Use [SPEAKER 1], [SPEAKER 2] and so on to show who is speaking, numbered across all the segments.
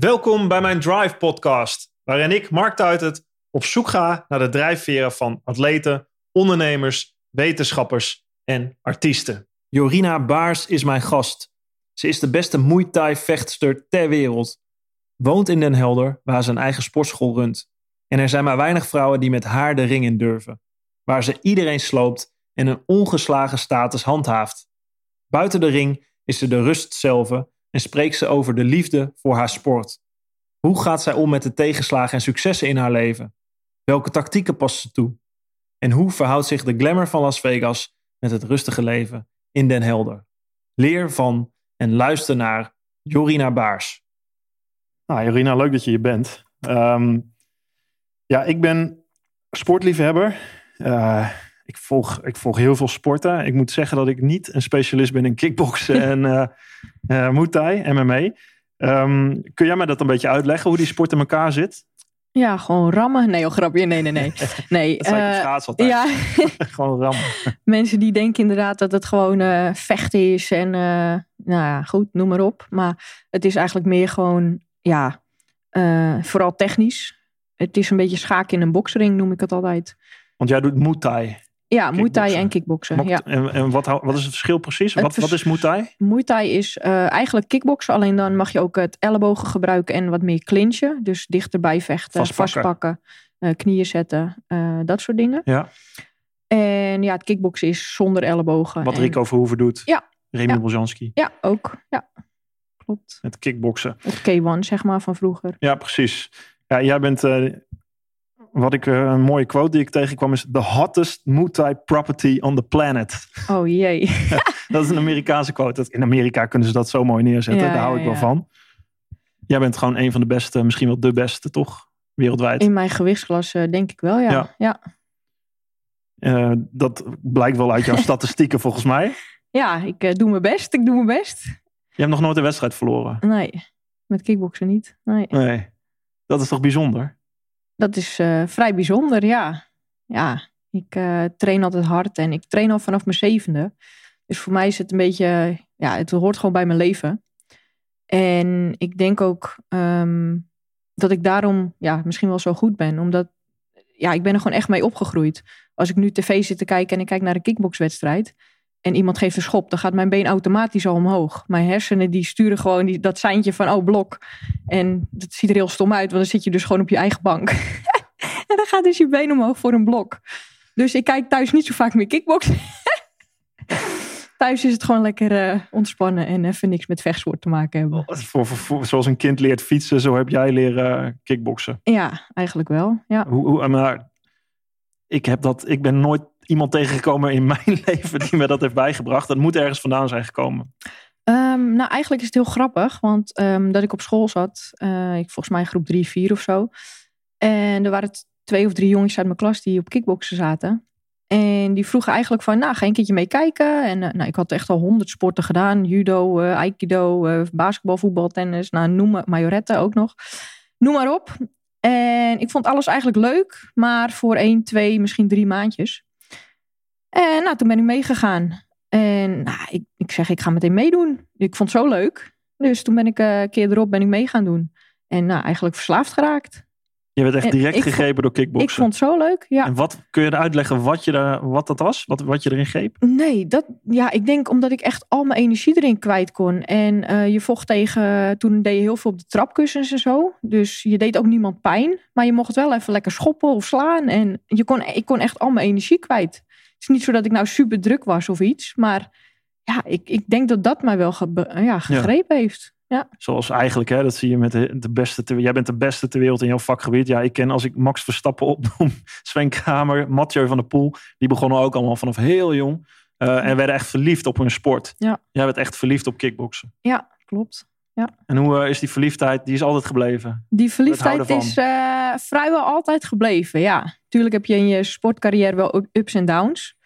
[SPEAKER 1] Welkom bij mijn Drive podcast, waarin ik, Mark Tuitert, op zoek ga naar de drijfveren van atleten, ondernemers, wetenschappers en artiesten. Jorina Baars is mijn gast. Ze is de beste Muay Thai vechtster ter wereld. Woont in Den Helder, waar ze een eigen sportschool runt. En er zijn maar weinig vrouwen die met haar de ring in durven. Waar ze iedereen sloopt en een ongeslagen status handhaaft. Buiten de ring is ze de rust zelf en spreekt ze over de liefde voor haar sport. Hoe gaat zij om met de tegenslagen en successen in haar leven? Welke tactieken past ze toe? En hoe verhoudt zich de glamour van Las Vegas met het rustige leven in Den Helder? Leer van en luister naar Jorina Baars.
[SPEAKER 2] Nou, Jorina, leuk dat je hier bent. Ehm, ja, ik ben sportliefhebber. Uh, ik, volg, ik volg heel veel sporten. Ik moet zeggen dat ik niet een specialist ben in kickboksen en uh, uh, Muay Thai, MMA. Um, kun jij mij dat een beetje uitleggen, hoe die sport in elkaar zit?
[SPEAKER 3] Ja, gewoon rammen. Nee, oh, grapje. Nee, nee, nee. nee
[SPEAKER 2] dat zijn uh, schaats altijd. Ja. gewoon rammen.
[SPEAKER 3] Mensen die denken inderdaad dat het gewoon uh, vechten is en uh, nou ja, goed, noem maar op. Maar het is eigenlijk meer gewoon, ja, vooral technisch. Het is een beetje schaken in een boksring, noem ik het altijd.
[SPEAKER 2] Want jij doet Muay Thai.
[SPEAKER 3] Ja, Muay Thai en kickboksen. Ja.
[SPEAKER 2] En, en wat, wat is het verschil precies? wat, wat is Muay Thai?
[SPEAKER 3] Muay Thai is uh, eigenlijk kickboksen. Alleen dan mag je ook het ellebogen gebruiken en wat meer clinchen. Dus dichterbij vechten, vastpakken, vastpakken uh, knieën zetten, uh, dat soort dingen.
[SPEAKER 2] Ja.
[SPEAKER 3] En ja, het kickboksen is zonder ellebogen.
[SPEAKER 2] Wat en... Rico Verhoeven doet.
[SPEAKER 3] Ja.
[SPEAKER 2] Remy
[SPEAKER 3] ja. Ja, ook. Ja, klopt.
[SPEAKER 2] Het kickboksen.
[SPEAKER 3] Het K1, zeg maar, van vroeger.
[SPEAKER 2] Ja, precies. Ja, jij bent wat ik eh, een mooie quote die ik tegenkwam is: The hottest Muay Thai property on the planet.
[SPEAKER 3] Oh jee.
[SPEAKER 2] dat is een Amerikaanse quote. In Amerika kunnen ze dat zo mooi neerzetten. Ja, Daar hou ik wel van. Jij bent gewoon een van de beste, misschien wel de beste, toch? Wereldwijd.
[SPEAKER 3] In mijn gewichtsklasse denk ik wel, ja. ja.
[SPEAKER 2] Uh, dat blijkt wel uit jouw statistieken volgens mij.
[SPEAKER 3] Ja, ik uh, doe mijn best. Ik doe mijn best.
[SPEAKER 2] Je hebt nog nooit een wedstrijd verloren?
[SPEAKER 3] Nee, met kickboksen niet. Nee.
[SPEAKER 2] nee. Dat is toch bijzonder?
[SPEAKER 3] Dat is uh, vrij bijzonder, ja. Ja, ik uh, train altijd hard en ik train al vanaf mijn zevende. Dus voor mij is het een beetje, ja, het hoort gewoon bij mijn leven. En ik denk ook um, dat ik daarom, ja, misschien wel zo goed ben. Omdat, ja, ik ben er gewoon echt mee opgegroeid. Als ik nu tv zit te kijken en ik kijk naar een kickboxwedstrijd en iemand geeft een schop, dan gaat mijn been automatisch al omhoog. Mijn hersenen die sturen gewoon die, dat seintje van, oh blok. En dat ziet er heel stom uit, want dan zit je dus gewoon op je eigen bank. en dan gaat dus je been omhoog voor een blok. Dus ik kijk thuis niet zo vaak meer kickboksen. thuis is het gewoon lekker uh, ontspannen en even niks met vechtsport te maken hebben.
[SPEAKER 2] Oh, voor, voor, zoals een kind leert fietsen, zo heb jij leren uh, kickboksen.
[SPEAKER 3] Ja, eigenlijk wel. Ja.
[SPEAKER 2] Hoe, hoe, maar ik, heb dat, ik ben nooit iemand tegengekomen in mijn leven die me dat heeft bijgebracht. Dat moet ergens vandaan zijn gekomen.
[SPEAKER 3] Um, nou, eigenlijk is het heel grappig, want um, dat ik op school zat, uh, ik volgens mij groep drie, vier of zo. En er waren twee of drie jongens uit mijn klas die op kickboksen zaten. En die vroegen eigenlijk van, nou, ga een keertje mee kijken. En uh, nou, ik had echt al honderd sporten gedaan. Judo, uh, aikido, basketbal, voetbal, tennis. Nou, noem maar, majorette ook nog. Noem maar op. En ik vond alles eigenlijk leuk, maar voor één, twee, misschien drie maandjes. En nou, toen ben ik meegegaan. En nou, ik, ik zeg, ik ga meteen meedoen. Ik vond het zo leuk. Dus toen ben ik uh, een keer erop ben ik mee gaan doen. En nou, eigenlijk verslaafd geraakt.
[SPEAKER 2] Je werd echt direct gegrepen door kickboksen.
[SPEAKER 3] Ik vond het zo leuk, ja.
[SPEAKER 2] En wat, kun je uitleggen wat, je daar, wat dat was? Wat, wat je erin greep?
[SPEAKER 3] Nee, dat, ja, ik denk omdat ik echt al mijn energie erin kwijt kon. En uh, je vocht tegen, toen deed je heel veel op de trapkussens en zo. Dus je deed ook niemand pijn. Maar je mocht wel even lekker schoppen of slaan. En je kon, ik kon echt al mijn energie kwijt is niet zo dat ik nou super druk was of iets. Maar ja, ik, ik denk dat dat mij wel ja, gegrepen heeft. Ja.
[SPEAKER 2] Zoals eigenlijk, hè, dat zie je met de, de beste. Ter, jij bent de beste ter wereld in jouw vakgebied. Ja, ik ken als ik Max Verstappen opnoem, Sven Kramer, Mathieu van der Poel. Die begonnen ook allemaal vanaf heel jong. Uh, en werden echt verliefd op hun sport.
[SPEAKER 3] Ja.
[SPEAKER 2] Jij werd echt verliefd op kickboksen.
[SPEAKER 3] Ja, klopt. Ja.
[SPEAKER 2] En hoe uh, is die verliefdheid? Die is altijd gebleven?
[SPEAKER 3] Die verliefdheid is uh, vrijwel altijd gebleven, ja. Tuurlijk heb je in je sportcarrière wel ups en downs.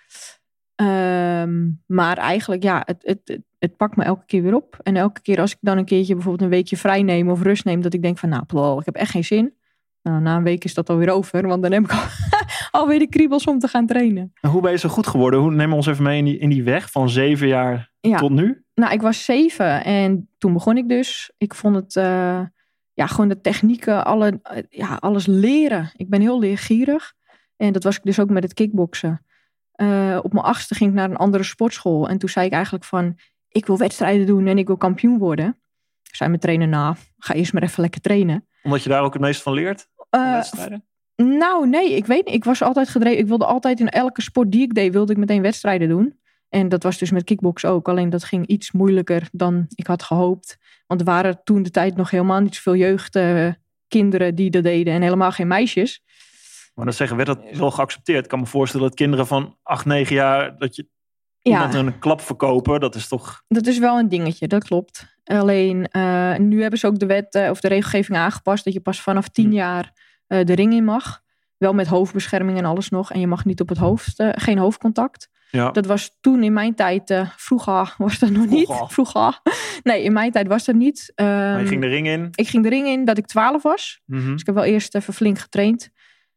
[SPEAKER 3] Um, maar eigenlijk, ja, het, het, het, het, pakt me elke keer weer op. En elke keer als ik dan een keertje bijvoorbeeld een weekje vrij neem of rust neem, dat ik denk van, nou, plol, ik heb echt geen zin. Nou, na een week is dat alweer over, want dan heb ik al, alweer de kriebels om te gaan trainen.
[SPEAKER 2] En hoe ben je zo goed geworden? Hoe, neem ons even mee in die, in die weg van zeven jaar tot nu.
[SPEAKER 3] Nou, ik was zeven en toen begon ik dus. Ik vond het, uh, ja, gewoon de technieken, alle, eh, ja, alles leren. Ik ben heel leergierig. En dat was ik dus ook met het kickboksen. Eh, op mijn achtste ging ik naar een andere sportschool. En toen zei ik eigenlijk van, ik wil wedstrijden doen en ik wil kampioen worden. Zei mijn trainer, nou, ga eerst maar even lekker trainen.
[SPEAKER 2] Omdat je daar ook het meest van leert?
[SPEAKER 3] Uh,
[SPEAKER 2] wedstrijden?
[SPEAKER 3] Nou, nee, ik weet niet. Ik was altijd gedreven. Ik wilde altijd in elke sport die ik deed, wilde ik meteen wedstrijden doen. En dat was dus met kickbox ook. Alleen dat ging iets moeilijker dan ik had gehoopt. Want er waren toen de tijd nog helemaal niet zoveel jeugdkinderen uh, die dat deden. En helemaal geen meisjes.
[SPEAKER 2] Maar dat zeggen, werd dat wel geaccepteerd? Ik kan me voorstellen dat kinderen van 8, 9 jaar... dat je iemand ja. een klap verkopen, dat is toch...
[SPEAKER 3] Dat is wel een dingetje, dat klopt. Alleen, uh, nu hebben ze ook de wet uh, of de regelgeving aangepast... dat je pas vanaf 10 jaar uh, de ring in mag. Wel met hoofdbescherming en alles nog. En je mag niet op het hoofd, geen hoofdcontact.
[SPEAKER 2] Ja.
[SPEAKER 3] Dat was toen in mijn tijd, vroeger was dat nog
[SPEAKER 2] Vroeger.
[SPEAKER 3] niet. Vroeger. Nee, in mijn tijd was dat niet. Um,
[SPEAKER 2] maar je ging de ring in?
[SPEAKER 3] Ik ging de ring in dat ik 12 was.
[SPEAKER 2] Mm -hmm.
[SPEAKER 3] Dus ik heb wel eerst even flink getraind.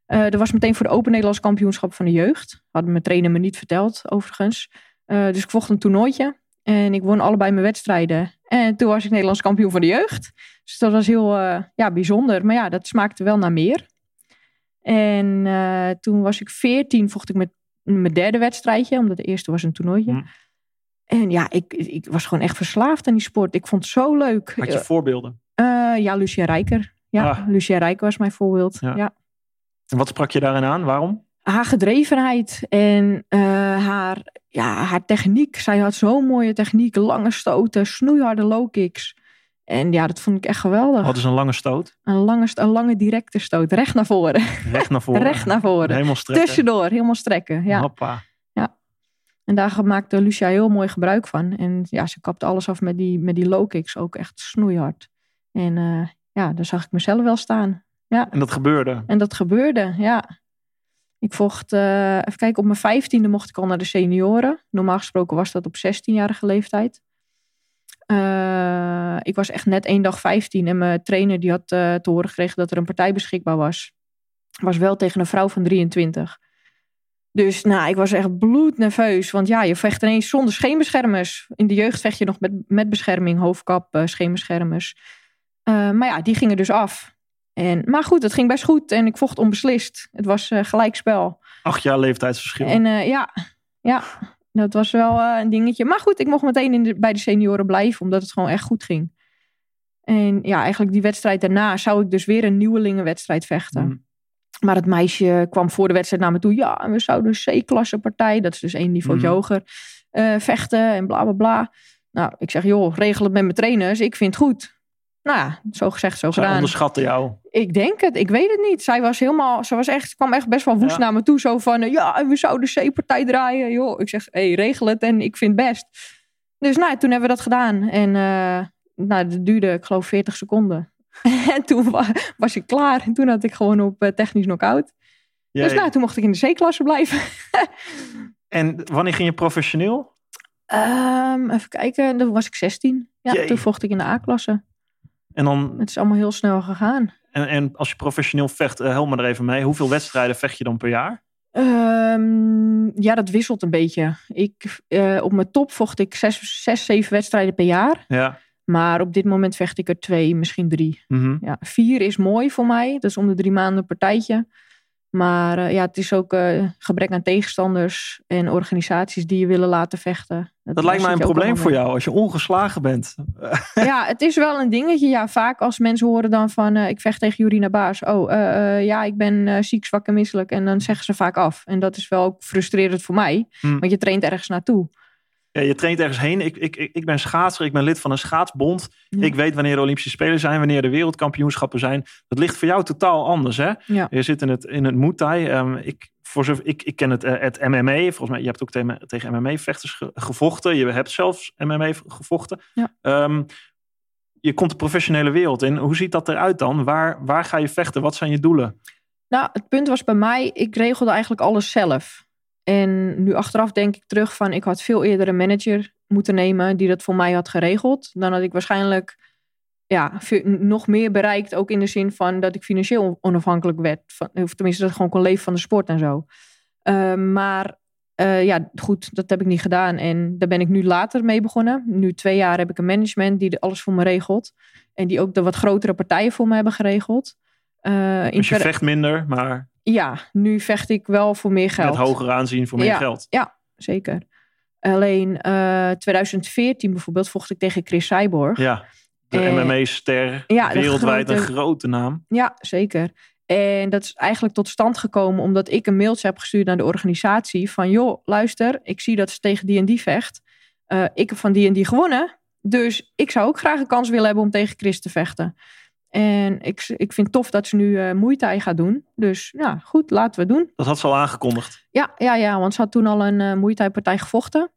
[SPEAKER 3] Dat was meteen voor de Open Nederlands Kampioenschap van de Jeugd. Hadden mijn trainer me niet verteld, overigens. Uh, dus ik vocht een toernooitje. En ik won allebei mijn wedstrijden. En toen was ik Nederlands kampioen van de jeugd. Dus dat was heel uh, ja, bijzonder. Maar ja, dat smaakte wel naar meer. En uh, toen was ik 14, vocht ik met mijn derde wedstrijdje. Omdat de eerste was een toernooitje.
[SPEAKER 2] Mm.
[SPEAKER 3] En ja, ik, ik was gewoon echt verslaafd aan die sport. Ik vond het zo leuk.
[SPEAKER 2] Had je voorbeelden?
[SPEAKER 3] Uh, ja, Lucia Rijker. Ja,
[SPEAKER 2] Ah.
[SPEAKER 3] Lucia Rijker was mijn voorbeeld.
[SPEAKER 2] Ja.
[SPEAKER 3] ja.
[SPEAKER 2] En wat sprak je daarin aan? Waarom?
[SPEAKER 3] Haar gedrevenheid en uh, haar, ja, haar techniek. Zij had zo'n mooie techniek. Lange stoten, snoeiharde low kicks. En ja, dat vond ik echt geweldig.
[SPEAKER 2] Wat is een lange stoot?
[SPEAKER 3] Een lange, een lange directe stoot. Recht naar voren.
[SPEAKER 2] Recht naar voren.
[SPEAKER 3] Recht naar voren.
[SPEAKER 2] Helemaal strekken.
[SPEAKER 3] Tussendoor, helemaal strekken. Ja.
[SPEAKER 2] Hoppa.
[SPEAKER 3] ja. En daar maakte Lucia heel mooi gebruik van. En ja, ze kapte alles af met die, met die low kicks. Ook echt snoeihard. En uh, ja, daar zag ik mezelf wel staan. Ja.
[SPEAKER 2] En dat gebeurde?
[SPEAKER 3] En dat gebeurde, ja. Ik vocht, uh, even kijken, op mijn vijftiende mocht ik al naar de senioren. Normaal gesproken was dat op 16-jarige leeftijd. Uh, ik was echt net één dag 15 en mijn trainer die had uh, te horen gekregen dat er een partij beschikbaar was. Was wel tegen een vrouw van 23. Dus nou, ik was echt bloednerveus. Want ja, je vecht ineens zonder scheenbeschermers. In de jeugd vecht je nog met, met bescherming, hoofdkap, scheenbeschermers. maar ja, die gingen dus af. En, maar goed, het ging best goed en ik vocht onbeslist. Het was uh, gelijkspel.
[SPEAKER 2] Acht jaar leeftijdsverschil.
[SPEAKER 3] En uh, ja, ja, dat was wel uh, een dingetje. Maar goed, ik mocht meteen in de, bij de senioren blijven, omdat het gewoon echt goed ging. En ja, eigenlijk die wedstrijd daarna zou ik dus weer een nieuwelingenwedstrijd vechten.
[SPEAKER 2] Mm.
[SPEAKER 3] Maar het meisje kwam voor de wedstrijd naar me toe. Ja, we zouden een C-klasse partij, dat is dus één niveau
[SPEAKER 2] Mm.
[SPEAKER 3] hoger, vechten en bla bla bla. Nou, ik zeg, joh, regel het met mijn trainers. Ik vind het goed. Nou ja, zo gezegd, zo
[SPEAKER 2] Zij
[SPEAKER 3] gedaan.
[SPEAKER 2] onderschatten jou.
[SPEAKER 3] Ik denk het, ik weet het niet. Zij was helemaal, ze was echt, kwam echt best wel woest
[SPEAKER 2] Ja.
[SPEAKER 3] naar me toe. Zo van, uh, ja, we zouden C-partij draaien. Joh, ik zeg, hé, hey, regel het en ik vind het best. Dus nou, toen hebben we dat gedaan. En uh, nou, dat duurde, ik geloof, 40 seconden. en toen wa was ik klaar. En toen had ik gewoon op uh, technisch knock-out. Dus nou, toen mocht ik in de C-klasse blijven.
[SPEAKER 2] en wanneer ging je professioneel?
[SPEAKER 3] Um, even kijken, toen was ik 16. Ja,
[SPEAKER 2] Jee.
[SPEAKER 3] toen vocht ik in de A-klasse.
[SPEAKER 2] En dan,
[SPEAKER 3] Het is allemaal heel snel gegaan.
[SPEAKER 2] en, en als je professioneel vecht, uh, help me er even mee. Hoeveel wedstrijden vecht je dan per jaar?
[SPEAKER 3] Um, ja, dat wisselt een beetje. Ik, uh, op mijn top vocht ik zes, zes, zeven wedstrijden per jaar.
[SPEAKER 2] Ja.
[SPEAKER 3] Maar op dit moment vecht ik er twee, misschien drie.
[SPEAKER 2] Mm -hmm.
[SPEAKER 3] ja, vier is mooi voor mij. Dat is om de drie maanden een partijtje. Maar uh, ja, het is ook uh, gebrek aan tegenstanders en organisaties die je willen laten vechten.
[SPEAKER 2] Dat, dat lijkt mij een probleem voor jou als je ongeslagen bent.
[SPEAKER 3] ja, het is wel een dingetje. Ja, vaak als mensen horen dan van uh, ik vecht tegen Jurina Baas. Oh, ja, ik ben ziek, zwak en misselijk. En dan zeggen ze vaak af. En dat is wel ook frustrerend voor mij.
[SPEAKER 2] Hmm.
[SPEAKER 3] Want je traint ergens naartoe.
[SPEAKER 2] Ja, je traint ergens heen. Ik, ik, ik ben schaatser, ik ben lid van een schaatsbond. Ja. Ik weet wanneer de Olympische Spelen zijn, wanneer de wereldkampioenschappen zijn. Dat ligt voor jou totaal anders. Hè?
[SPEAKER 3] Ja.
[SPEAKER 2] Je zit in het, in het Muay Thai. Um, ik, voor zo, ik, ik ken het, uh, het MMA. Volgens mij, je hebt ook tegen, tegen MMA-vechters ge, gevochten. Je hebt zelfs MMA gevochten.
[SPEAKER 3] Ja.
[SPEAKER 2] Um, je komt de professionele wereld in. Hoe ziet dat eruit dan? Waar, waar ga je vechten? Wat zijn je doelen?
[SPEAKER 3] Nou, het punt was bij mij, ik regelde eigenlijk alles zelf. En nu achteraf denk ik terug van, ik had veel eerder een manager moeten nemen die dat voor mij had geregeld. Dan had ik waarschijnlijk ja, nog meer bereikt, ook in de zin van dat ik financieel onafhankelijk werd. Van, of tenminste, dat ik gewoon kon leven van de sport en zo. Uh, maar eh, ja, goed, dat heb ik niet gedaan. En daar ben ik nu later mee begonnen. Nu twee jaar heb ik een management die alles voor me regelt. En die ook de wat grotere partijen voor me hebben geregeld. Uh,
[SPEAKER 2] dus je vecht minder, maar...
[SPEAKER 3] Ja, nu vecht ik wel voor meer geld.
[SPEAKER 2] Met hoger aanzien voor meer geld.
[SPEAKER 3] Ja, zeker. Alleen uh, 2014 bijvoorbeeld vocht ik tegen Chris Cyborg.
[SPEAKER 2] Ja, de MMA-ster. Ja, wereldwijd een grote naam.
[SPEAKER 3] Ja, zeker. En dat is eigenlijk tot stand gekomen omdat ik een mailtje heb gestuurd naar de organisatie van joh, luister, ik zie dat ze tegen die en die vecht. Uh, ik heb van die en die gewonnen. Dus ik zou ook graag een kans willen hebben om tegen Chris te vechten. En ik, ik vind tof dat ze nu uh, gaat doen. Dus ja, goed, laten we doen.
[SPEAKER 2] Dat had ze al aangekondigd.
[SPEAKER 3] Ja, ja, ja want ze had toen al een uh, Muay Thai partij gevochten.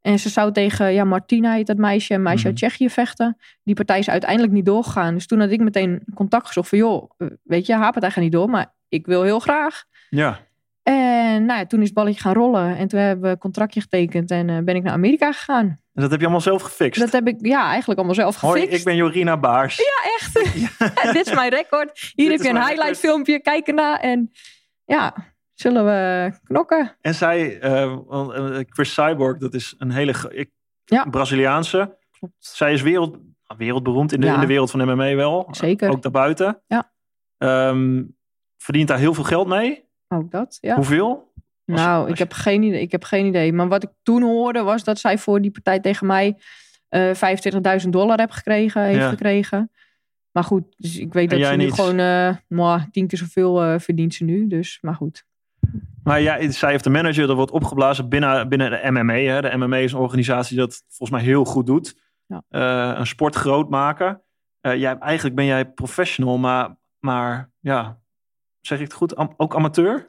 [SPEAKER 3] En ze zou tegen ja, Martina, heet dat meisje, een meisje uit mhm. Tsjechië vechten. Die partij is uiteindelijk niet doorgegaan. Dus toen had ik meteen contact gezocht van, joh, eh, weet je, haar partij gaat niet door, maar ik wil heel graag.
[SPEAKER 2] Ja.
[SPEAKER 3] En nou ja, toen is het balletje gaan rollen. En toen hebben we een contractje getekend en uh, ben ik naar Amerika gegaan.
[SPEAKER 2] En dat heb je allemaal zelf gefixt?
[SPEAKER 3] Dat heb ik, ja, eigenlijk allemaal zelf gefixt.
[SPEAKER 2] Hoi, ik ben Jorina Baars.
[SPEAKER 3] Ja, echt. Dit is mijn record. Hier heb je een highlight filmpje, kijk ernaar. En ja, zullen we knokken.
[SPEAKER 2] En zij, uh, Chris Cyborg, dat is een hele ik, ja. Braziliaanse. Klopt. Zij is wereld, nou, wereldberoemd in de, in de wereld van MMA wel.
[SPEAKER 3] Zeker.
[SPEAKER 2] Ook daarbuiten.
[SPEAKER 3] Ja.
[SPEAKER 2] Um, verdient daar heel veel geld mee.
[SPEAKER 3] Ook dat, ja.
[SPEAKER 2] Hoeveel?
[SPEAKER 3] nou, ik, heb geen idee, ik heb geen idee. Maar wat ik toen hoorde was dat zij voor die partij tegen mij uh, 25.000 dollar heb gekregen, heeft gekregen. Maar goed, dus ik weet dat ze nu gewoon uh, tien keer zoveel uh, verdient ze nu. Dus, maar goed.
[SPEAKER 2] Maar ja, zij heeft de manager, dat wordt opgeblazen binnen, binnen de MMA. Hè. De MMA is een organisatie dat volgens mij heel goed doet. Ja. Uh, een sport groot maken. Jij, eigenlijk ben jij professional, maar, maar ja, zeg ik het goed, Am ook amateur?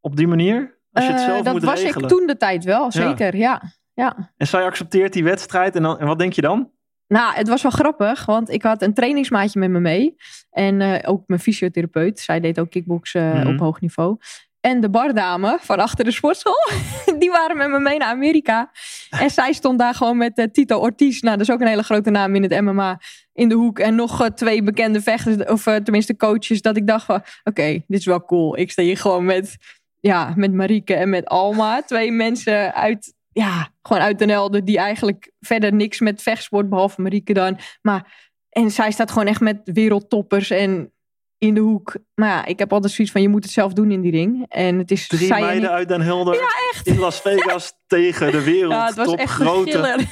[SPEAKER 2] Op die manier? Als je het zelf
[SPEAKER 3] dat
[SPEAKER 2] moet
[SPEAKER 3] was
[SPEAKER 2] regelen.
[SPEAKER 3] ik toen de tijd wel, zeker, ja. ja.
[SPEAKER 2] En zij accepteert die wedstrijd en, dan, en wat denk je dan?
[SPEAKER 3] Nou, het was wel grappig, want ik had een trainingsmaatje met me mee. En uh, ook mijn fysiotherapeut. Zij deed ook kickboksen mm -hmm. op hoog niveau en de bardame van achter de sportschool. Die waren met me mee naar Amerika. En zij stond daar gewoon met uh, Tito Ortiz. Nou, dat is ook een hele grote naam in het MMA. In de hoek. En nog uh, twee bekende vechters. Of uh, tenminste coaches. Dat ik dacht van, oké, okay, dit is wel cool. Ik sta hier gewoon met, ja, met Marieke en met Alma. Twee mensen uit, ja, gewoon uit Den Helder. Die eigenlijk verder niks met vechtsport, behalve Marieke dan. Maar, en zij staat gewoon echt met wereldtoppers en in de hoek. Maar ja, ik heb altijd zoiets van, je moet het zelf doen in die ring. En het is
[SPEAKER 2] Drie meiden uit Den Helder
[SPEAKER 3] ja, echt.
[SPEAKER 2] in Las Vegas tegen de wereld. Ja, het was echt grote.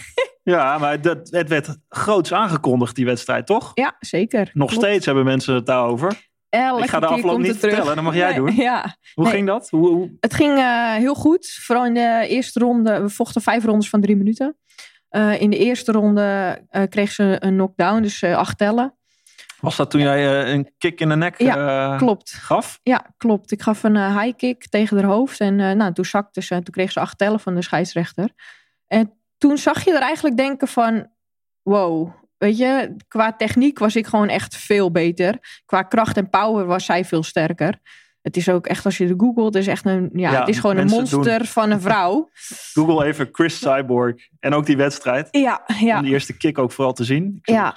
[SPEAKER 2] Ja, maar dat, het werd groots aangekondigd, die wedstrijd, toch?
[SPEAKER 3] Ja, zeker.
[SPEAKER 2] Nog
[SPEAKER 3] Klopt.
[SPEAKER 2] steeds hebben mensen het daarover.
[SPEAKER 3] Elke
[SPEAKER 2] ik ga de afloop niet vertellen, dat mag jij
[SPEAKER 3] nee,
[SPEAKER 2] doen.
[SPEAKER 3] Ja.
[SPEAKER 2] Hoe
[SPEAKER 3] nee.
[SPEAKER 2] ging dat? Hoe, hoe...
[SPEAKER 3] Het ging uh, heel goed. Vooral in de eerste ronde. We vochten vijf rondes van drie minuten. Uh, in de eerste ronde uh, kreeg ze een knockdown, dus acht tellen.
[SPEAKER 2] Was dat toen jij een kick in de nek
[SPEAKER 3] ja, klopt.
[SPEAKER 2] gaf?
[SPEAKER 3] Ja, klopt. Ik gaf een high kick tegen haar hoofd. En nou, toen zakte ze. Toen kreeg ze acht tellen van de scheidsrechter. En toen zag je er eigenlijk denken van... Wow, weet je, qua techniek was ik gewoon echt veel beter. Qua kracht en power was zij veel sterker. Het is ook echt, als je het googelt, is echt een, ja, ja het is gewoon een monster doen. van een vrouw.
[SPEAKER 2] Google even Chris Cyborg en ook die wedstrijd.
[SPEAKER 3] Ja, ja.
[SPEAKER 2] Om die eerste kick ook vooral te zien.
[SPEAKER 3] Ik ja.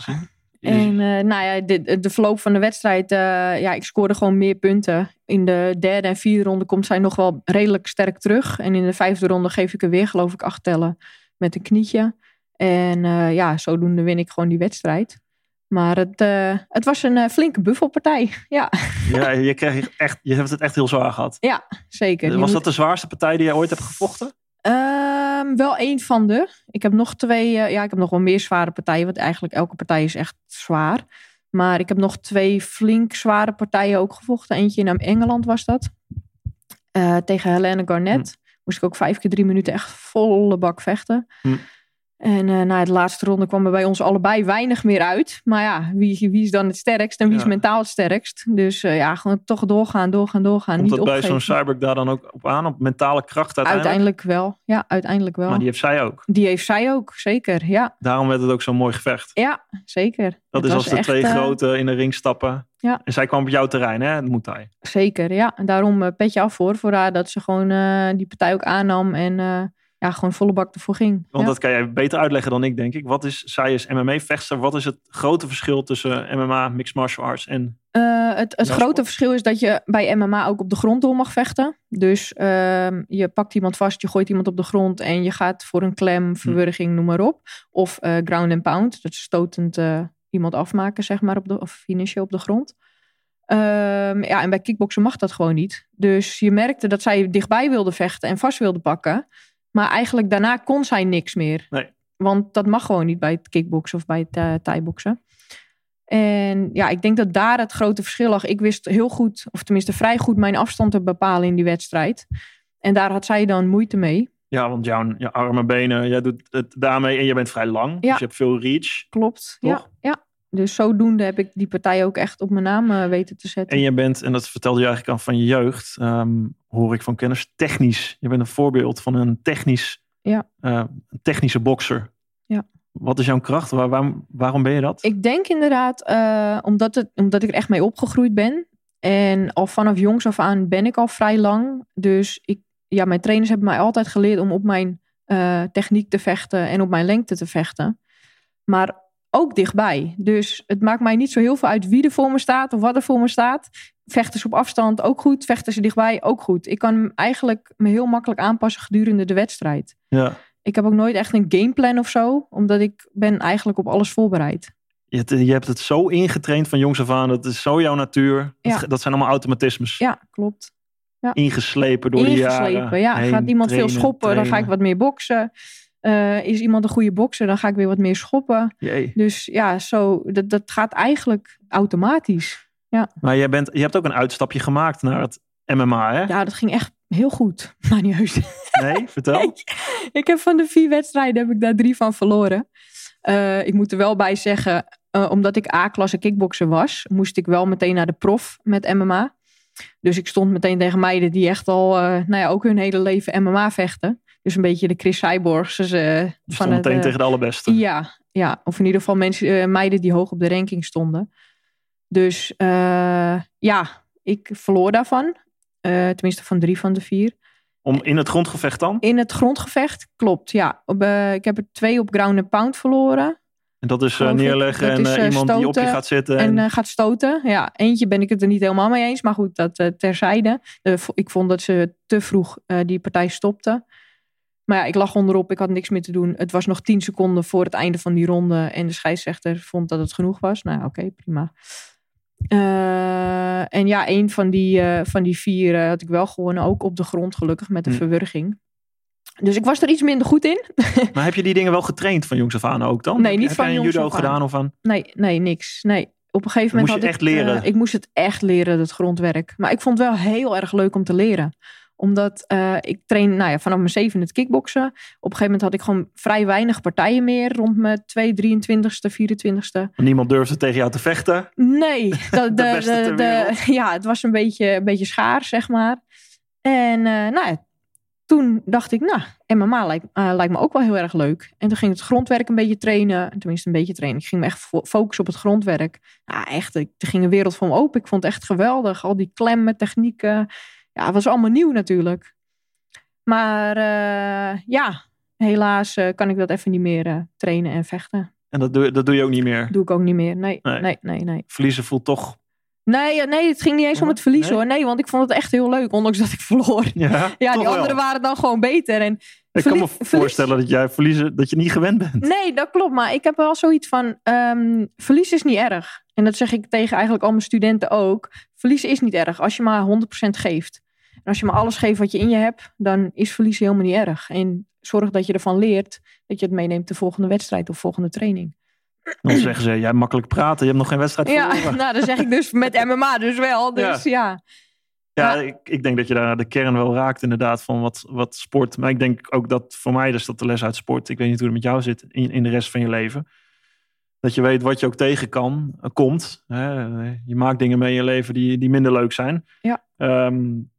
[SPEAKER 3] En uh, nou ja, de, de verloop van de wedstrijd, uh, ja, ik scoorde gewoon meer punten. In de derde en vierde ronde komt zij nog wel redelijk sterk terug. En in de vijfde ronde geef ik er weer, geloof ik, acht tellen met een knietje. En uh, ja, zodoende win ik gewoon die wedstrijd. Maar het, het was een flinke buffelpartij, ja.
[SPEAKER 2] Ja, je, kreeg echt, je hebt het echt heel zwaar gehad.
[SPEAKER 3] Ja, zeker.
[SPEAKER 2] Was moet... dat de zwaarste partij die je ooit hebt gevochten?
[SPEAKER 3] Um, wel één van de. Ik heb nog twee, ja, ik heb nog wel meer zware partijen, want eigenlijk elke partij is echt zwaar. Maar ik heb nog twee flink zware partijen ook gevochten. Eentje in Engeland was dat. Tegen Helene Garnett. Hm. Moest ik ook vijf keer drie minuten echt volle bak vechten.
[SPEAKER 2] Hm.
[SPEAKER 3] En uh, na de laatste ronde kwam er bij ons allebei weinig meer uit. Maar ja, wie, wie is dan het sterkst en wie ja. is mentaal het sterkst? Dus uh, ja, gewoon toch doorgaan, doorgaan, doorgaan.
[SPEAKER 2] Komt
[SPEAKER 3] niet
[SPEAKER 2] dat bij
[SPEAKER 3] opgeven.
[SPEAKER 2] zo'n Cyborg daar dan ook op aan? Op mentale kracht uiteindelijk?
[SPEAKER 3] Uiteindelijk wel. Ja, uiteindelijk wel.
[SPEAKER 2] Maar die heeft zij ook?
[SPEAKER 3] Die heeft zij ook, zeker. Ja.
[SPEAKER 2] Daarom werd het ook zo'n mooi gevecht.
[SPEAKER 3] Ja, zeker.
[SPEAKER 2] Dat
[SPEAKER 3] het
[SPEAKER 2] is als de
[SPEAKER 3] echt,
[SPEAKER 2] twee
[SPEAKER 3] uh,
[SPEAKER 2] grote in de ring stappen.
[SPEAKER 3] Ja.
[SPEAKER 2] En zij kwam op jouw terrein, hè? Dat moet hij.
[SPEAKER 3] Zeker, ja. En daarom uh, petje af voor, voor haar dat ze gewoon uh, die partij ook aannam. En ja, gewoon volle bak ervoor ging.
[SPEAKER 2] Want
[SPEAKER 3] ja.
[SPEAKER 2] dat kan jij beter uitleggen dan ik, denk ik. Wat is, zij is MMA-vechter. Wat is het grote verschil tussen MMA, mixed martial arts en...
[SPEAKER 3] Het het grote verschil is dat je bij MMA ook op de grond door mag vechten. Dus ehm, je pakt iemand vast, je gooit iemand op de grond en je gaat voor een
[SPEAKER 2] Hm.
[SPEAKER 3] klem, verwurging, noem maar op. Of eh, ground and pound, dat is stotend eh, iemand afmaken, zeg maar, op de, of finishen op de grond. Ehm, ja, en bij kickboksen mag dat gewoon niet. Dus je merkte dat zij dichtbij wilde vechten en vast wilde pakken. Maar eigenlijk daarna kon zij niks meer.
[SPEAKER 2] Nee.
[SPEAKER 3] Want dat mag gewoon niet bij het kickboksen of bij het uh, thai-boksen. En ja, ik denk dat daar het grote verschil lag. Ik wist heel goed, of tenminste vrij goed, mijn afstand te bepalen in die wedstrijd. En daar had zij dan moeite mee.
[SPEAKER 2] Ja, want jouw je armen, benen, jij doet het daarmee en je bent vrij lang.
[SPEAKER 3] Ja.
[SPEAKER 2] Dus je hebt veel reach.
[SPEAKER 3] Klopt.
[SPEAKER 2] Toch?
[SPEAKER 3] Ja. Dus zodoende heb ik die partij ook echt op mijn naam uh, weten te zetten.
[SPEAKER 2] En je bent, en dat vertelde je eigenlijk al van je jeugd, um, hoor ik van kennis, technisch. Je bent een voorbeeld van een technisch,
[SPEAKER 3] ja.
[SPEAKER 2] uh, technische bokser.
[SPEAKER 3] Ja.
[SPEAKER 2] Wat is jouw kracht? Waar, waar, waarom ben je dat?
[SPEAKER 3] Ik denk inderdaad, uh, omdat, het, omdat ik er echt mee opgegroeid ben. En al vanaf jongs af aan ben ik al vrij lang. Dus ik, ja, mijn trainers hebben mij altijd geleerd om op mijn techniek te vechten en op mijn lengte te vechten. Maar ook dichtbij. Dus het maakt mij niet zo heel veel uit wie er voor me staat of wat er voor me staat. Vechten ze op afstand ook goed, vechten ze dichtbij ook goed. Ik kan eigenlijk me heel makkelijk aanpassen gedurende de wedstrijd.
[SPEAKER 2] Ja.
[SPEAKER 3] Ik heb ook nooit echt een gameplan of zo, omdat ik ben eigenlijk op alles voorbereid.
[SPEAKER 2] Je, je hebt het zo ingetraind van jongs af aan, dat is zo jouw natuur.
[SPEAKER 3] Ja.
[SPEAKER 2] Dat, dat zijn allemaal automatismes.
[SPEAKER 3] Ja, klopt. Ja.
[SPEAKER 2] Ingeslepen door
[SPEAKER 3] Ingeslepen,
[SPEAKER 2] de jaren.
[SPEAKER 3] ja.
[SPEAKER 2] heen,
[SPEAKER 3] Gaat iemand
[SPEAKER 2] trainen,
[SPEAKER 3] veel schoppen, dan ga ik wat meer boksen. Uh, is iemand een goede bokser, dan ga ik weer wat meer schoppen.
[SPEAKER 2] Jee.
[SPEAKER 3] Dus ja, zo, dat, dat gaat eigenlijk automatisch. Ja.
[SPEAKER 2] Maar jij bent, je hebt ook een uitstapje gemaakt naar het MMA, hè?
[SPEAKER 3] ja, dat ging echt heel goed. Maar niet heus.
[SPEAKER 2] Nee, vertel.
[SPEAKER 3] Nee. Ik heb van de vier wedstrijden heb ik daar drie van verloren. Uh, ik moet er wel bij zeggen, uh, omdat ik A-klasse kickbokser was, moest ik wel meteen naar de prof met MMA. Dus ik stond meteen tegen meiden die echt al, uh, nou ja, ook hun hele leven MMA vechten. Dus een beetje de Chris Cyborgs. Dus,
[SPEAKER 2] je stond meteen
[SPEAKER 3] het,
[SPEAKER 2] tegen de allerbeste.
[SPEAKER 3] Ja, ja, of in ieder geval mensen, meiden die hoog op de ranking stonden. Dus ja, ik verloor daarvan. tenminste van drie van de vier.
[SPEAKER 2] Om in het grondgevecht dan?
[SPEAKER 3] In het grondgevecht, klopt, ja. Op, ik heb er twee op ground and pound verloren.
[SPEAKER 2] En dat is uh, neerleggen
[SPEAKER 3] dat
[SPEAKER 2] en
[SPEAKER 3] is,
[SPEAKER 2] uh, iemand die op je gaat zitten.
[SPEAKER 3] En, en gaat stoten. Ja, eentje ben ik het er niet helemaal mee eens. Maar goed, dat terzijde. ik vond dat ze te vroeg die partij stopte. Maar ja, ik lag onderop. Ik had niks meer te doen. Het was nog tien seconden voor het einde van die ronde. En de scheidsrechter vond dat het genoeg was. Nou, oké, okay, prima. Uh, en ja, een van die, uh, van die vier uh, had ik wel gewonnen. Ook op de grond, gelukkig, met de
[SPEAKER 2] Hm.
[SPEAKER 3] verwurging. Dus ik was er iets minder goed in.
[SPEAKER 2] maar heb je die dingen wel getraind van jongs af aan ook dan?
[SPEAKER 3] Nee, niet
[SPEAKER 2] heb
[SPEAKER 3] van
[SPEAKER 2] jij een judo
[SPEAKER 3] aan.
[SPEAKER 2] gedaan of aan?
[SPEAKER 3] Nee, nee, niks. Nee. Op een gegeven moment
[SPEAKER 2] moest je
[SPEAKER 3] had
[SPEAKER 2] echt
[SPEAKER 3] ik,
[SPEAKER 2] leren?
[SPEAKER 3] ik moest het echt leren, het grondwerk. Maar ik vond het wel heel erg leuk om te leren omdat uh, ik train nou ja, vanaf mijn zeven het kickboksen. Op een gegeven moment had ik gewoon vrij weinig partijen meer. Rond mijn 2, 23ste, 24ste.
[SPEAKER 2] Niemand durfde tegen jou te vechten?
[SPEAKER 3] Nee. De, de, de, de, ja, het was een beetje, een beetje schaar, zeg maar. En uh, nou ja, toen dacht ik, nou, MMA lijkt, uh, lijkt me ook wel heel erg leuk. En toen ging het grondwerk een beetje trainen. Tenminste, een beetje trainen. Ik ging me echt focussen op het grondwerk. Nou, echt, er ging een wereld voor me open. Ik vond het echt geweldig. Al die klemmen, technieken ja, het was allemaal nieuw natuurlijk. Maar uh, ja, helaas uh, kan ik dat even niet meer uh, trainen en vechten.
[SPEAKER 2] En dat doe, dat doe je ook niet meer?
[SPEAKER 3] Doe ik ook niet meer. Nee,
[SPEAKER 2] nee,
[SPEAKER 3] nee, nee. nee.
[SPEAKER 2] Verliezen voelt toch.
[SPEAKER 3] Nee, nee, het ging niet eens om het verliezen
[SPEAKER 2] nee?
[SPEAKER 3] hoor. Nee, want ik vond het echt heel leuk, ondanks dat ik verloor.
[SPEAKER 2] Ja,
[SPEAKER 3] ja die
[SPEAKER 2] wel.
[SPEAKER 3] anderen waren dan gewoon beter. En
[SPEAKER 2] ik kan me voorstellen dat jij verliezen, dat je niet gewend bent.
[SPEAKER 3] Nee, dat klopt. Maar ik heb wel zoiets van, um, verliezen is niet erg. En dat zeg ik tegen eigenlijk al mijn studenten ook. Verliezen is niet erg, als je maar 100% geeft. En als je maar alles geeft wat je in je hebt, dan is verliezen helemaal niet erg. En zorg dat je ervan leert dat je het meeneemt de volgende wedstrijd of volgende training.
[SPEAKER 2] Dan zeggen ze, jij makkelijk praten, je hebt nog geen wedstrijd
[SPEAKER 3] ja,
[SPEAKER 2] verloren.
[SPEAKER 3] nou, dat zeg ik dus met MMA dus wel. Dus ja.
[SPEAKER 2] Ja,
[SPEAKER 3] ja.
[SPEAKER 2] Ik, ik, denk dat je daar de kern wel raakt inderdaad van wat, wat sport. Maar ik denk ook dat voor mij is dat de les uit sport. Ik weet niet hoe het met jou zit in, in de rest van je leven. Dat je weet wat je ook tegen kan, komt. Hè. Je maakt dingen mee in je leven die, die minder leuk zijn.
[SPEAKER 3] Ja.
[SPEAKER 2] Um,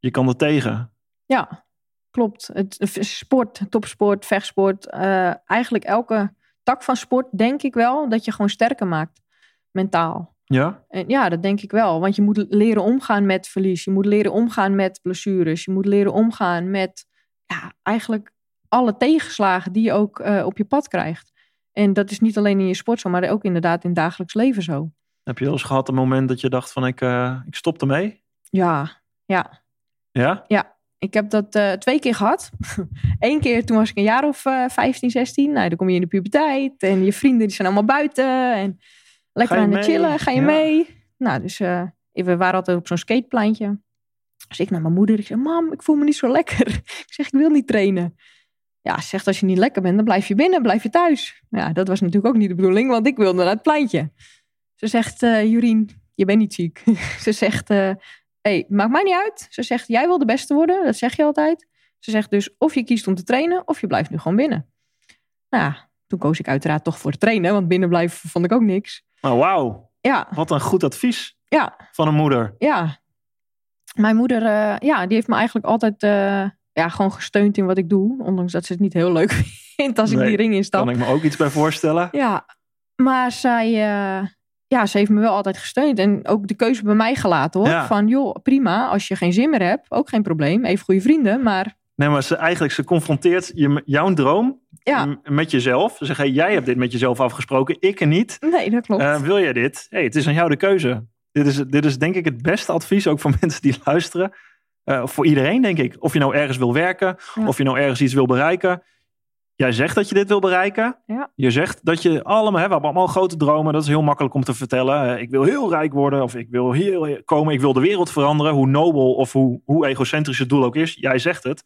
[SPEAKER 2] je kan er tegen.
[SPEAKER 3] Ja, klopt. Het, sport, topsport, vechtsport. Uh, eigenlijk elke tak van sport denk ik wel dat je gewoon sterker maakt. Mentaal.
[SPEAKER 2] Ja?
[SPEAKER 3] En ja, dat denk ik wel. Want je moet leren omgaan met verlies. Je moet leren omgaan met blessures. Je moet leren omgaan met ja, eigenlijk alle tegenslagen die je ook eh, op je pad krijgt. En dat is niet alleen in je sport zo, maar ook inderdaad in het dagelijks leven zo.
[SPEAKER 2] Heb je wel eens gehad een moment dat je dacht van ik, uh, ik stop ermee?
[SPEAKER 3] Ja, ja.
[SPEAKER 2] Ja?
[SPEAKER 3] Ja, ik heb dat uh, twee keer gehad. Eén keer toen was ik een jaar of uh, 15, 16. Nou, dan kom je in de puberteit en je vrienden die zijn allemaal buiten. En lekker aan het chillen, ga je ja. mee. Nou, dus uh, we waren altijd op zo'n skatepleintje. Dus ik naar mijn moeder. Ik zeg, mam, ik voel me niet zo lekker. ik zeg, ik wil niet trainen. Ja, zegt als je niet lekker bent, dan blijf je binnen, blijf je thuis. Ja, dat was natuurlijk ook niet de bedoeling, want ik wilde naar het pleintje. Ze zegt, uh, Jurien, je bent niet ziek. Ze zegt, uh, hey, maakt mij niet uit. Ze zegt, jij wil de beste worden, dat zeg je altijd. Ze zegt dus, of je kiest om te trainen, of je blijft nu gewoon binnen. Nou ja, toen koos ik uiteraard toch voor trainen, want binnen blijven vond ik ook niks.
[SPEAKER 2] Oh, wauw.
[SPEAKER 3] Ja.
[SPEAKER 2] Wat een goed advies
[SPEAKER 3] ja.
[SPEAKER 2] van een moeder.
[SPEAKER 3] Ja. Mijn moeder, uh, ja, die heeft me eigenlijk altijd uh, ja, gewoon gesteund in wat ik doe. Ondanks dat ze het niet heel leuk vindt als nee, ik die ring instap.
[SPEAKER 2] Kan ik me ook iets bij voorstellen.
[SPEAKER 3] Ja, maar zij, uh, ja, ze heeft me wel altijd gesteund. En ook de keuze bij mij gelaten hoor. Ja. Van joh, prima, als je geen zin meer hebt, ook geen probleem. Even goede vrienden, maar...
[SPEAKER 2] Nee, maar ze, eigenlijk, ze confronteert je, jouw droom
[SPEAKER 3] ja.
[SPEAKER 2] met jezelf. Ze zegt, hey, jij hebt dit met jezelf afgesproken, ik er niet.
[SPEAKER 3] Nee, dat klopt.
[SPEAKER 2] Uh, wil jij dit? hey, het is aan jou de keuze. Dit is, dit is denk ik het beste advies, ook voor mensen die luisteren. Uh, voor iedereen, denk ik. Of je nou ergens wil werken,
[SPEAKER 3] Ja.
[SPEAKER 2] of je nou ergens iets wil bereiken. Jij zegt dat je dit wil bereiken.
[SPEAKER 3] Ja.
[SPEAKER 2] Je zegt dat je allemaal, hè, we hebben allemaal grote dromen. Dat is heel makkelijk om te vertellen. Uh, ik wil heel rijk worden, of ik wil hier komen, ik wil de wereld veranderen. Hoe nobel of hoe, hoe egocentrisch het doel ook is. Jij zegt het.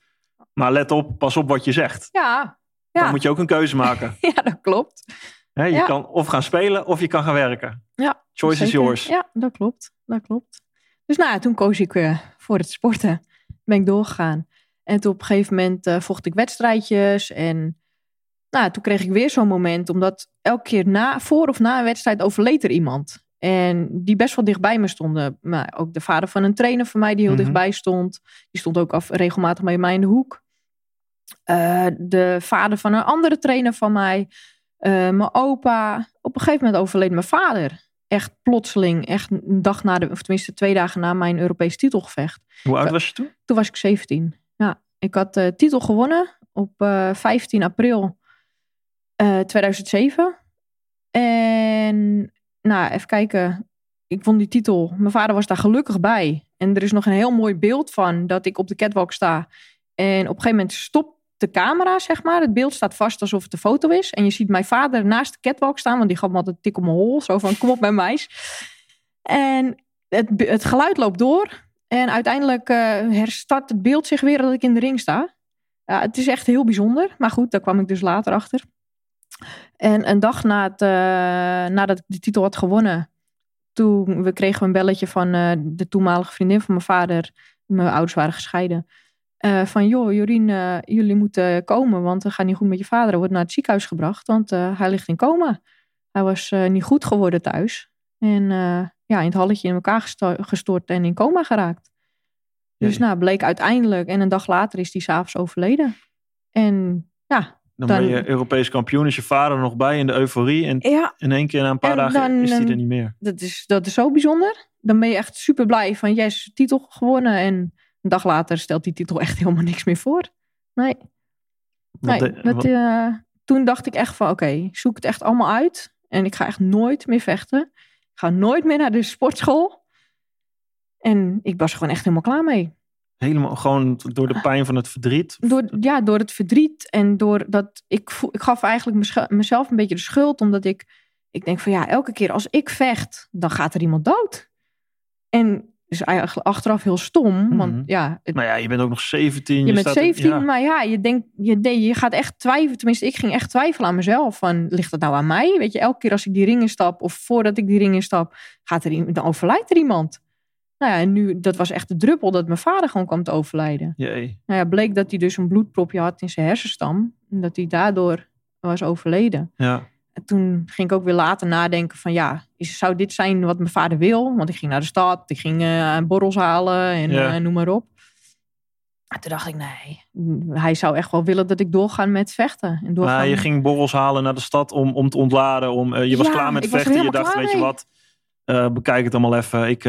[SPEAKER 2] Maar let op, pas op wat je zegt.
[SPEAKER 3] Ja. ja.
[SPEAKER 2] Dan moet je ook een keuze maken.
[SPEAKER 3] ja, dat klopt.
[SPEAKER 2] Hè, je
[SPEAKER 3] Ja.
[SPEAKER 2] kan of gaan spelen, of je kan gaan werken.
[SPEAKER 3] Ja,
[SPEAKER 2] Choice is yours.
[SPEAKER 3] Ja, dat klopt. Dat klopt. Dus nou ja, toen koos ik uh, voor het sporten. Ben ik doorgegaan. En toen op een gegeven moment uh, vocht ik wedstrijdjes. En nou, toen kreeg ik weer zo'n moment. Omdat elke keer na, voor of na een wedstrijd overleed er iemand. En die best wel dichtbij me stonden. Maar ook de vader van een trainer van mij die heel
[SPEAKER 2] Mhm.
[SPEAKER 3] dichtbij stond. Die stond ook af, regelmatig bij mij in de hoek. Uh, de vader van een andere trainer van mij. Uh, mijn opa. Op een gegeven moment overleed mijn vader. Echt plotseling. Echt een dag na de, of tenminste twee dagen na mijn Europese titelgevecht.
[SPEAKER 2] Hoe oud was je toen?
[SPEAKER 3] Toen was ik 17. Ja, ik had de titel gewonnen op uh, 15 april uh, 2007. En nou, even kijken. Ik won die titel. Mijn vader was daar gelukkig bij. En er is nog een heel mooi beeld van dat ik op de catwalk sta. En op een gegeven moment stopt de camera, zeg maar. Het beeld staat vast alsof het een foto is. En je ziet mijn vader naast de catwalk staan, want die gaf me altijd een tik op mijn hol. Zo van, kom op mijn meis. En het, het geluid loopt door. En uiteindelijk uh, herstart het beeld zich weer dat ik in de ring sta. Het is echt heel bijzonder. Maar goed, daar kwam ik dus later achter. En een dag na het, uh, nadat ik de titel had gewonnen... toen we kregen we een belletje van uh, de toenmalige vriendin van mijn vader. Mijn ouders waren gescheiden. Uh, van joh, Jorien, jullie moeten komen, want het gaat niet goed met je vader. Hij wordt naar het ziekenhuis gebracht, want hij ligt in coma. Hij was niet goed geworden thuis. En ja, in het halletje in elkaar gestort en in coma geraakt. Dus nou, bleek uiteindelijk, en een dag later is hij s'avonds overleden. En ja...
[SPEAKER 2] Dan, dan, ben je Europees kampioen, is je vader nog bij in de euforie. En
[SPEAKER 3] ja,
[SPEAKER 2] in één keer na een paar dagen dan, is hij er niet meer.
[SPEAKER 3] Dat is, dat is zo bijzonder. Dan ben je echt super blij van, jij is titel gewonnen en een dag later stelt die titel echt helemaal niks meer voor. Nee. nee de, dat, uh, toen dacht ik echt van oké, okay, zoek het echt allemaal uit. En ik ga echt nooit meer vechten. Ik ga nooit meer naar de sportschool. En ik was er gewoon echt helemaal klaar mee.
[SPEAKER 2] Helemaal gewoon door de pijn van het verdriet?
[SPEAKER 3] Door, ja, door het verdriet. En door dat ik, ik gaf eigenlijk mezelf een beetje de schuld. Omdat ik, ik denk van ja, elke keer als ik vecht, dan gaat er iemand dood. En is eigenlijk achteraf heel stom. Mm -hmm. Want ja,
[SPEAKER 2] het, maar ja, je bent ook nog 17.
[SPEAKER 3] Je,
[SPEAKER 2] je
[SPEAKER 3] bent
[SPEAKER 2] staat,
[SPEAKER 3] 17,
[SPEAKER 2] ja.
[SPEAKER 3] maar ja, je denkt, je, je gaat echt twijfelen. Tenminste, ik ging echt twijfelen aan mezelf. Van, ligt dat nou aan mij? Weet je, elke keer als ik die ring instap of voordat ik die ring instap, gaat er, dan overlijdt er iemand. Nou ja, en nu, dat was echt de druppel dat mijn vader gewoon kwam te overlijden.
[SPEAKER 2] Jee.
[SPEAKER 3] Nou ja, bleek dat hij dus een bloedpropje had in zijn hersenstam. En dat hij daardoor was overleden.
[SPEAKER 2] Ja.
[SPEAKER 3] En toen ging ik ook weer later nadenken van ja, is, zou dit zijn wat mijn vader wil? Want ik ging naar de stad, ik ging uh, borrels halen en ja. uh, noem maar op. En toen dacht ik, nee, hij zou echt wel willen dat ik doorga met vechten. En doorgaan...
[SPEAKER 2] Maar je ging borrels halen naar de stad om, om te ontladen. Om, uh, je was
[SPEAKER 3] ja,
[SPEAKER 2] klaar met vechten. Je dacht, weet je wat, bekijk het allemaal even. Ik,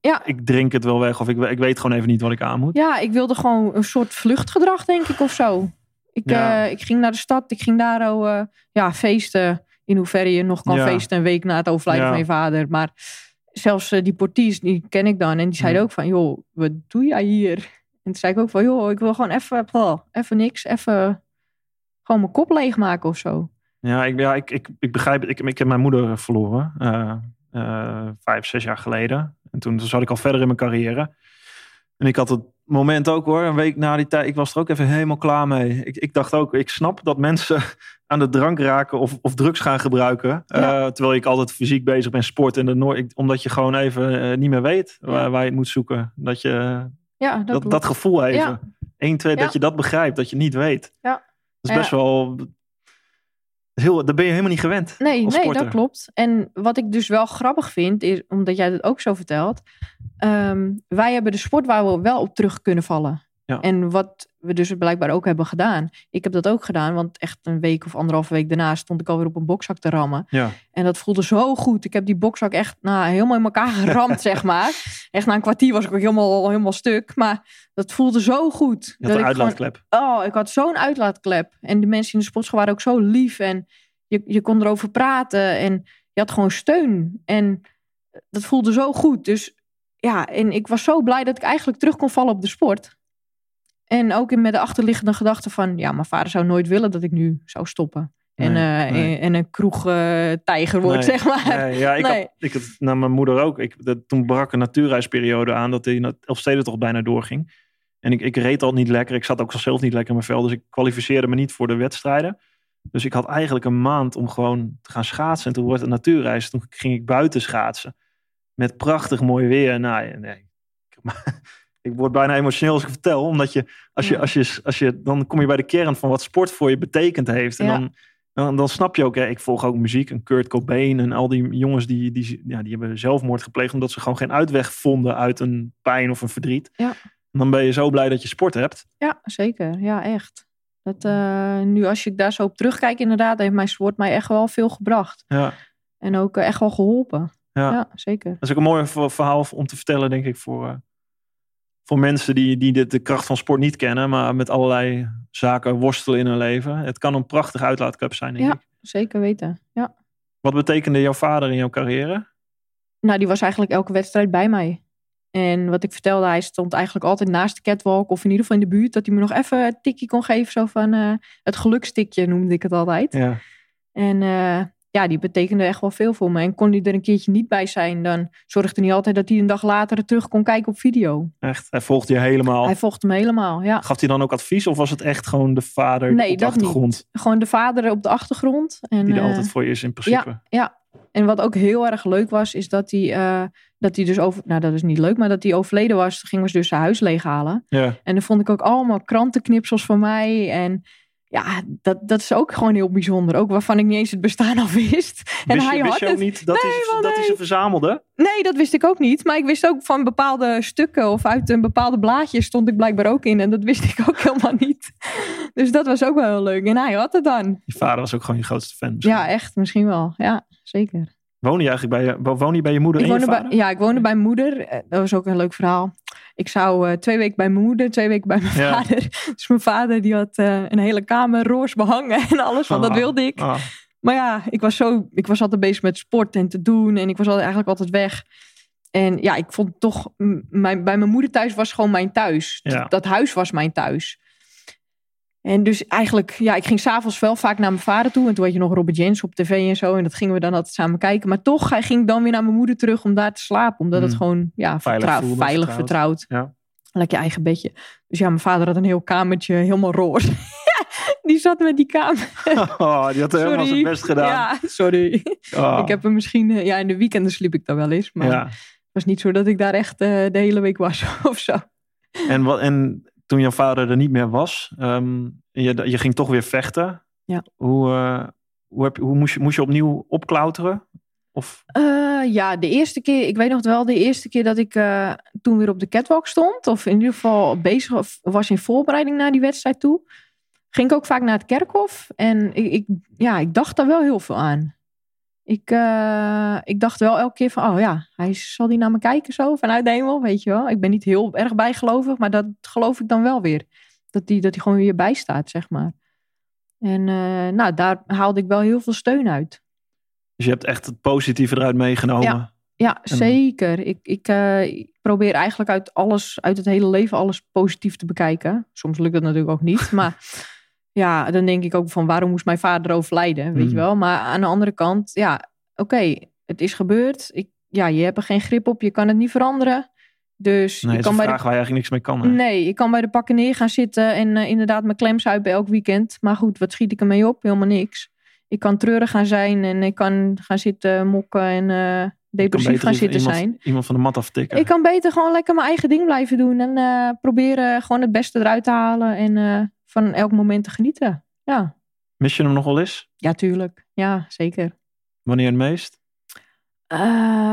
[SPEAKER 3] ja.
[SPEAKER 2] ik drink het wel weg of ik, ik weet gewoon even niet wat ik aan moet.
[SPEAKER 3] Ja, ik wilde gewoon een soort vluchtgedrag, denk ik, of zo. Ik,
[SPEAKER 2] Ja.
[SPEAKER 3] eh, ik ging naar de stad, ik ging daar ook, eh, ja, feesten. In hoeverre je nog kan
[SPEAKER 2] Ja.
[SPEAKER 3] feesten een week na het overlijden van je vader. Maar zelfs eh, die portiers, die ken ik dan. En die zeiden ook van, joh, wat doe jij hier? En toen zei ik ook van, joh, ik wil gewoon even, oh, even niks. Even gewoon mijn kop leegmaken of zo.
[SPEAKER 2] Ja, ik, ja, ik, ik, ik begrijp het. Ik, ik heb mijn moeder verloren. vijf, zes jaar geleden. En toen, zat ik al verder in mijn carrière. En ik had het moment ook hoor, een week na die tijd. Ik was er ook even helemaal klaar mee. Ik, ik dacht ook, ik snap dat mensen aan de drank raken of, of drugs gaan gebruiken.
[SPEAKER 3] Ja.
[SPEAKER 2] Eh, terwijl ik altijd fysiek bezig ben, sport. En de noor- ik- omdat je gewoon even eh, niet meer weet waar, waar je het moet zoeken. Dat je
[SPEAKER 3] Ja, dat,
[SPEAKER 2] dat, dat gevoel even. Eén, twee, dat je dat begrijpt, dat je niet weet.
[SPEAKER 3] Ja.
[SPEAKER 2] Dat is best wel. Heel, daar ben je helemaal niet gewend.
[SPEAKER 3] Nee, nee, dat klopt. En wat ik dus wel grappig vind, is omdat jij dat ook zo vertelt. ehm, wij hebben de sport waar we wel op terug kunnen vallen.
[SPEAKER 2] Ja.
[SPEAKER 3] En wat we dus blijkbaar ook hebben gedaan. Ik heb dat ook gedaan, want echt een week of anderhalve week daarna stond ik alweer op een bokzak te rammen.
[SPEAKER 2] Ja.
[SPEAKER 3] En dat voelde zo goed. Ik heb die bokzak echt nou, helemaal in elkaar geramd, zeg maar. Echt na een kwartier was ik ook helemaal, helemaal stuk. Maar dat voelde zo goed. Dat
[SPEAKER 2] een
[SPEAKER 3] gewoon-
[SPEAKER 2] uitlaatklep.
[SPEAKER 3] Oh, ik had zo'n uitlaatklep. En de mensen in de sportschool waren ook zo lief. En je, je kon erover praten. En je had gewoon steun. En dat voelde zo goed. Dus ja, en ik was zo blij dat ik eigenlijk terug kon vallen op de sport. En ook in- met de achterliggende gedachte van... Ja, mijn vader zou nooit willen dat ik nu zou stoppen. en,
[SPEAKER 2] Nee,
[SPEAKER 3] eh,
[SPEAKER 2] nee.
[SPEAKER 3] en een kroegtijger word,
[SPEAKER 2] Nee,
[SPEAKER 3] zeg maar.
[SPEAKER 2] Ja, ik had, ik had mijn moeder ook. Ik, dat, toen brak een natuurreisperiode aan dat die Elfsteden toch bijna doorging. En ik, ik reed al niet lekker. Ik zat ook zelf niet lekker in mijn vel. Dus ik kwalificeerde me niet voor de wedstrijden. Dus ik had eigenlijk een maand om gewoon te gaan schaatsen. En toen wordt het natuurreis. Toen ging ik buiten schaatsen. Met prachtig mooi weer. Nou, nee. Ik word bijna emotioneel als ik vertel. Omdat je als, je, als je, als je, dan kom je bij de kern van wat sport voor je betekend heeft. En
[SPEAKER 3] Ja.
[SPEAKER 2] dan, dan, dan snap je ook, hè, ik volg ook muziek. En Kurt Cobain en al die jongens die, die, ja, die hebben zelfmoord gepleegd. Omdat ze gewoon geen uitweg vonden uit een pijn of een verdriet.
[SPEAKER 3] Ja.
[SPEAKER 2] En dan ben je zo blij dat je sport hebt.
[SPEAKER 3] Ja, zeker. Ja, echt. Dat, eh, nu als ik daar zo op terugkijk, inderdaad, heeft mijn sport mij echt wel veel gebracht.
[SPEAKER 2] Ja.
[SPEAKER 3] En ook eh, echt wel geholpen.
[SPEAKER 2] Ja.
[SPEAKER 3] Ja, zeker.
[SPEAKER 2] Dat is ook een mooi ver- verhaal om te vertellen, denk ik, voor, eh, voor mensen die, die de, de kracht van sport niet kennen, maar met allerlei zaken worstelen in hun leven. Het kan een prachtige uitlaatklep zijn, denk
[SPEAKER 3] Ja.
[SPEAKER 2] ik.
[SPEAKER 3] Zeker weten. Ja.
[SPEAKER 2] Wat betekende jouw vader in jouw carrière?
[SPEAKER 3] Nou, die was eigenlijk elke wedstrijd bij mij. En wat ik vertelde, hij stond eigenlijk altijd naast de catwalk. Of in ieder geval in de buurt. Dat hij me nog even een tikje kon geven. Zo van eh, het gelukstikje noemde ik het altijd.
[SPEAKER 2] Ja.
[SPEAKER 3] En eh, ja, die betekende echt wel veel voor me. En kon hij er een keertje niet bij zijn. Dan zorgde hij altijd dat hij een dag later terug kon kijken op video.
[SPEAKER 2] Echt, hij volgde je helemaal.
[SPEAKER 3] Hij volgde me helemaal, ja.
[SPEAKER 2] Gaf hij dan ook advies of was het echt gewoon de vader
[SPEAKER 3] Nee,
[SPEAKER 2] op de
[SPEAKER 3] dat niet.
[SPEAKER 2] achtergrond
[SPEAKER 3] Gewoon de vader op de achtergrond. En,
[SPEAKER 2] die er
[SPEAKER 3] eh,
[SPEAKER 2] altijd voor je is in principe?
[SPEAKER 3] Ja, en wat ook heel erg leuk was, is dat hij, eh, dat hij dus over... Nou, dat is niet leuk, maar dat hij overleden was. Gingen we dus zijn huis leeghalen.
[SPEAKER 2] Ja.
[SPEAKER 3] En dan vond ik ook allemaal krantenknipsels van mij. En ja, dat, dat is ook gewoon heel bijzonder. Ook waarvan ik niet eens het bestaan al wist. En
[SPEAKER 2] Wist,
[SPEAKER 3] hij
[SPEAKER 2] je, wist
[SPEAKER 3] had
[SPEAKER 2] je ook
[SPEAKER 3] het.
[SPEAKER 2] niet dat,
[SPEAKER 3] Nee, man,
[SPEAKER 2] dat
[SPEAKER 3] nee.
[SPEAKER 2] ze verzamelde?
[SPEAKER 3] Nee, dat wist ik ook niet. Maar ik wist ook van bepaalde stukken of uit een bepaalde blaadje stond ik blijkbaar ook in. En dat wist ik ook helemaal niet. Dus dat was ook wel heel leuk. En hij had het dan.
[SPEAKER 2] Je vader was ook gewoon je grootste fan. misschien.
[SPEAKER 3] Ja, echt. Misschien wel. Ja, zeker.
[SPEAKER 2] Woon je eigenlijk bij je, woon je, bij je moeder
[SPEAKER 3] Ik
[SPEAKER 2] en je vader?
[SPEAKER 3] bij, ja, ik woonde bij mijn moeder. Eh, Dat was ook een leuk verhaal. Ik zou eh, twee weken bij mijn moeder, twee weken bij mijn
[SPEAKER 2] Ja.
[SPEAKER 3] vader. Dus mijn vader die had eh, een hele kamer roos behangen en alles, want dat
[SPEAKER 2] Ah.
[SPEAKER 3] wilde ik.
[SPEAKER 2] Ah,
[SPEAKER 3] Maar ja, ik was, zo, ik was altijd bezig met sport en te doen. En ik was altijd, eigenlijk altijd weg. En ja, ik vond toch... Mijn, bij mijn moeder thuis was gewoon mijn thuis.
[SPEAKER 2] Ja.
[SPEAKER 3] Dat, dat huis was mijn thuis. En dus eigenlijk, ja, ik ging s'avonds wel vaak naar mijn vader toe. En toen had je nog Robert Jens op tv en zo. En dat gingen we dan altijd samen kijken. Maar toch hij ging ik dan weer naar mijn moeder terug om daar te slapen. Omdat het
[SPEAKER 2] Mm.
[SPEAKER 3] gewoon, ja,
[SPEAKER 2] Veilig
[SPEAKER 3] vertrouw-
[SPEAKER 2] voelde,
[SPEAKER 3] veilig
[SPEAKER 2] vertrouwd.
[SPEAKER 3] vertrouwd.
[SPEAKER 2] Ja.
[SPEAKER 3] Lekker je eigen bedje. Dus ja, mijn vader had een heel kamertje, helemaal roze. Die zat met die kamer.
[SPEAKER 2] Oh, die had helemaal zijn best gedaan.
[SPEAKER 3] Ja, sorry.
[SPEAKER 2] Oh.
[SPEAKER 3] Ik heb hem misschien, eh, ja, in de weekenden sliep ik daar wel eens. Maar
[SPEAKER 2] ja.
[SPEAKER 3] het was niet zo dat ik daar echt eh, de hele week was of zo.
[SPEAKER 2] En, wat, en toen jouw vader er niet meer was, en je, je ging toch weer vechten.
[SPEAKER 3] Ja.
[SPEAKER 2] Hoe, eh, hoe, heb, hoe moest, je, moest je opnieuw opklauteren? Of,
[SPEAKER 3] Eh, ja, de eerste keer, ik weet nog wel, de eerste keer dat ik eh, toen weer op de catwalk stond, of in ieder geval bezig was in voorbereiding naar die wedstrijd toe, ging ik ook vaak naar het kerkhof. En ik, ik, ja, ik dacht daar wel heel veel aan. Ik, eh, ik dacht wel elke keer van, oh ja, hij zal die naar me kijken zo vanuit de hemel, weet je wel. Ik ben niet heel erg bijgelovig, maar dat geloof ik dan wel weer. Dat hij dat die gewoon weer bij staat, zeg maar. En uh, nou, daar haalde ik wel heel veel steun uit.
[SPEAKER 2] Dus je hebt echt het positieve eruit meegenomen.
[SPEAKER 3] Ja, ja zeker. Ik, ik, uh, ik, probeer eigenlijk uit alles, uit het hele leven, alles positief te bekijken. Soms lukt dat natuurlijk ook niet. maar ja, dan denk ik ook van waarom moest mijn vader overlijden, weet je wel. Maar aan de andere kant, ja, oké, het is gebeurd. Ik, ja, je hebt er geen grip op, je kan het niet veranderen. Dus
[SPEAKER 2] nee,
[SPEAKER 3] je kan
[SPEAKER 2] bij
[SPEAKER 3] de...
[SPEAKER 2] waar je eigenlijk niks mee kan. Hè?
[SPEAKER 3] Nee, ik kan bij de pakken neer gaan zitten en uh, inderdaad mijn klems uit bij elk weekend. Maar goed, wat schiet ik ermee op? Helemaal niks. Ik kan treurig gaan zijn en ik kan gaan zitten mokken en uh, depressief gaan zitten
[SPEAKER 2] iemand,
[SPEAKER 3] zijn.
[SPEAKER 2] Iemand van de mat aftikken.
[SPEAKER 3] Ik kan beter gewoon lekker mijn eigen ding blijven doen en uh, proberen gewoon het beste eruit te halen en van elk moment te genieten. Ja.
[SPEAKER 2] Mis je hem nog wel eens?
[SPEAKER 3] Ja, tuurlijk. Ja, zeker.
[SPEAKER 2] Wanneer het meest?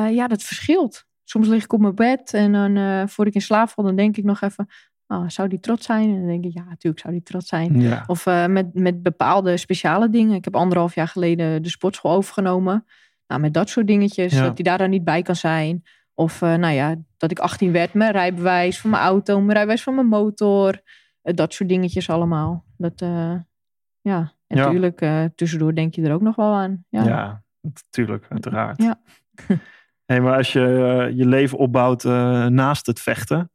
[SPEAKER 3] ja, dat verschilt soms lig ik op mijn bed en dan uh, voor ik in slaap val, dan denk ik nog even, oh, zou die trots zijn? En dan denk ik, ja, natuurlijk zou die trots zijn.
[SPEAKER 2] Ja.
[SPEAKER 3] Of uh, met, met bepaalde speciale dingen. Ik heb anderhalf jaar geleden de sportschool overgenomen. Nou, met dat soort dingetjes,
[SPEAKER 2] Ja.
[SPEAKER 3] dat die daar dan niet bij kan zijn. Of nou ja, dat ik 18 werd, mijn rijbewijs van mijn auto, mijn rijbewijs van mijn motor. Uh, dat soort dingetjes allemaal. Dat, uh, ja, en
[SPEAKER 2] Ja.
[SPEAKER 3] natuurlijk, uh, tussendoor denk je er ook nog wel aan. Ja,
[SPEAKER 2] Ja, natuurlijk, uiteraard.
[SPEAKER 3] Ja.
[SPEAKER 2] hey, maar als je uh, je leven opbouwt naast het vechten,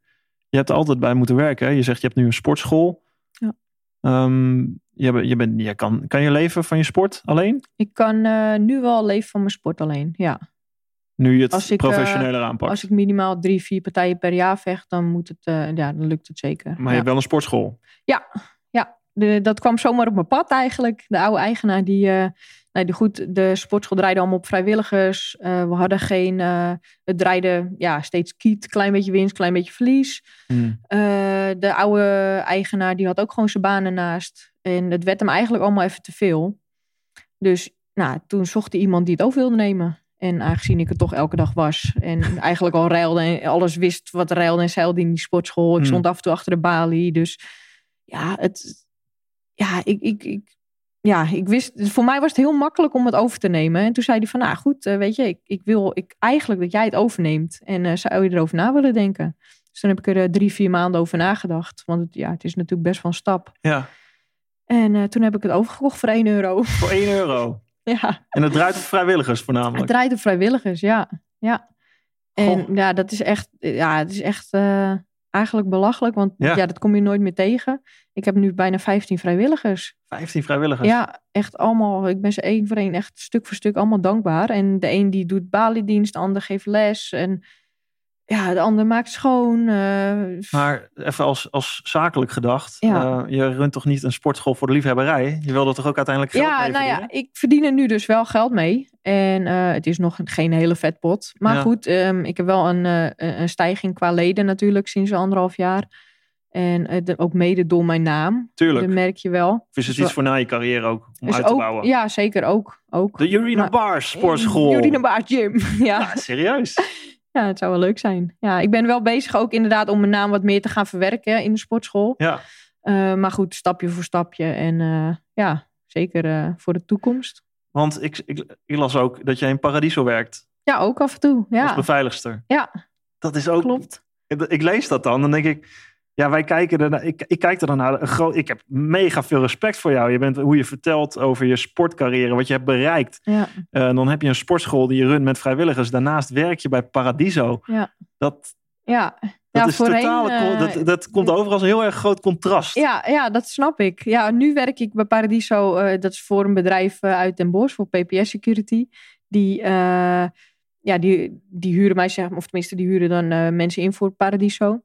[SPEAKER 2] je hebt er altijd bij moeten werken. Hè? Je zegt je hebt nu een sportschool.
[SPEAKER 3] Ja.
[SPEAKER 2] Um, je, je, bent, je kan, kan je leven van je sport alleen?
[SPEAKER 3] Ik kan nu wel leven van mijn sport alleen, ja.
[SPEAKER 2] Nu je het
[SPEAKER 3] uh,
[SPEAKER 2] professioneler aanpakt.
[SPEAKER 3] Als ik minimaal drie, vier partijen per jaar vecht, dan moet het, uh, ja, dan lukt het zeker.
[SPEAKER 2] Maar je
[SPEAKER 3] ja.
[SPEAKER 2] hebt wel een sportschool.
[SPEAKER 3] De, dat kwam zomaar op mijn pad eigenlijk. De oude eigenaar die, uh, nee, die goed, de sportschool draaide allemaal op vrijwilligers. We hadden geen, het draaide ja, steeds kiet, klein beetje winst, klein beetje verlies.
[SPEAKER 2] Hmm.
[SPEAKER 3] De oude eigenaar die had ook gewoon zijn banen naast. En het werd hem eigenlijk allemaal even te veel. Dus nou, toen zocht hij iemand die het over wilde nemen. En aangezien ik er toch elke dag was en eigenlijk al reilde en alles wist wat reilde en zeilde in die sportschool. Ik
[SPEAKER 2] Hmm.
[SPEAKER 3] stond af en toe achter de balie. Dus ja, het, ja, ik, ik, ik, ja, ik wist, voor mij was het heel makkelijk om het over te nemen. En toen zei hij van, nou goed, uh, weet je, ik, ik wil ik, eigenlijk dat jij het overneemt. En uh, zou je erover na willen denken? Dus dan heb ik er uh, drie, vier maanden over nagedacht. Want het, ja, het is natuurlijk best wel een stap.
[SPEAKER 2] Ja,
[SPEAKER 3] En uh, toen heb ik het overgekocht voor 1 euro.
[SPEAKER 2] voor 1 euro.
[SPEAKER 3] ja,
[SPEAKER 2] En het draait op vrijwilligers
[SPEAKER 3] het
[SPEAKER 2] voornamelijk.
[SPEAKER 3] draait op vrijwilligers, ja. ja. En
[SPEAKER 2] Goh.
[SPEAKER 3] ja, dat is echt, ja, het is echt uh, eigenlijk belachelijk. Want
[SPEAKER 2] Ja.
[SPEAKER 3] ja. dat kom je nooit meer tegen. Ik heb nu bijna 15 vrijwilligers.
[SPEAKER 2] 15 vrijwilligers.
[SPEAKER 3] Ja, echt allemaal. Ik ben ze één voor één echt stuk voor stuk allemaal dankbaar. En de een die doet baliedienst, de ander geeft les. En ja, de ander maakt schoon. eh,
[SPEAKER 2] Maar even als, als zakelijk gedacht.
[SPEAKER 3] Ja.
[SPEAKER 2] eh, je runt toch niet een sportschool voor de liefhebberij? Je wil er toch ook uiteindelijk geld
[SPEAKER 3] ja,
[SPEAKER 2] mee
[SPEAKER 3] nou ja,
[SPEAKER 2] verdienen?
[SPEAKER 3] ik verdien er nu dus wel geld mee. En eh, het is nog geen hele vetpot. Maar
[SPEAKER 2] Ja.
[SPEAKER 3] goed, ehm, ik heb wel een, een stijging qua leden natuurlijk sinds anderhalf jaar. En de- ook mede door mijn naam.
[SPEAKER 2] Tuurlijk.
[SPEAKER 3] Dat merk je wel.
[SPEAKER 2] Of is het
[SPEAKER 3] Dus
[SPEAKER 2] iets voor na je carrière ook? Om
[SPEAKER 3] Dus
[SPEAKER 2] uit te
[SPEAKER 3] ook,
[SPEAKER 2] bouwen?
[SPEAKER 3] Ja, zeker ook. ook.
[SPEAKER 2] De Urina Bar Sportschool.
[SPEAKER 3] Jurine Baard Gym. ja.
[SPEAKER 2] Ja, serieus.
[SPEAKER 3] Ja, het zou wel leuk zijn. Ja, ik ben wel bezig ook inderdaad om mijn naam wat meer te gaan verwerken in de sportschool.
[SPEAKER 2] Ja.
[SPEAKER 3] Uh, maar goed, stapje voor stapje. En uh, ja, zeker uh, voor de toekomst.
[SPEAKER 2] Want ik, ik, ik, las ook dat jij in Paradiso werkt.
[SPEAKER 3] Ja, ook af en toe. Ja.
[SPEAKER 2] Als beveiligster.
[SPEAKER 3] Ja.
[SPEAKER 2] Dat is ook...
[SPEAKER 3] Klopt.
[SPEAKER 2] Ik, ik lees dat dan. Dan denk ik... Ja, wij kijken er ik, ik kijk er dan naar. Een groot, ik heb mega veel respect voor jou. Je bent hoe je vertelt over je sportcarrière, wat je hebt bereikt.
[SPEAKER 3] Ja.
[SPEAKER 2] Uh, dan heb je een sportschool die je runt met vrijwilligers. Daarnaast werk je bij Paradiso.
[SPEAKER 3] Ja.
[SPEAKER 2] Dat,
[SPEAKER 3] ja.
[SPEAKER 2] dat
[SPEAKER 3] ja,
[SPEAKER 2] is
[SPEAKER 3] voorheen,
[SPEAKER 2] totaal.
[SPEAKER 3] uh,
[SPEAKER 2] dat, dat komt over als een heel erg groot contrast.
[SPEAKER 3] Ja, ja, dat snap ik. Ja, nu werk ik bij Paradiso. Uh, dat is voor een bedrijf uit Den Bosch, voor PPS Security. Die, uh, ja, die, die huren mij, zeg, of tenminste, die huren dan uh, mensen in voor Paradiso.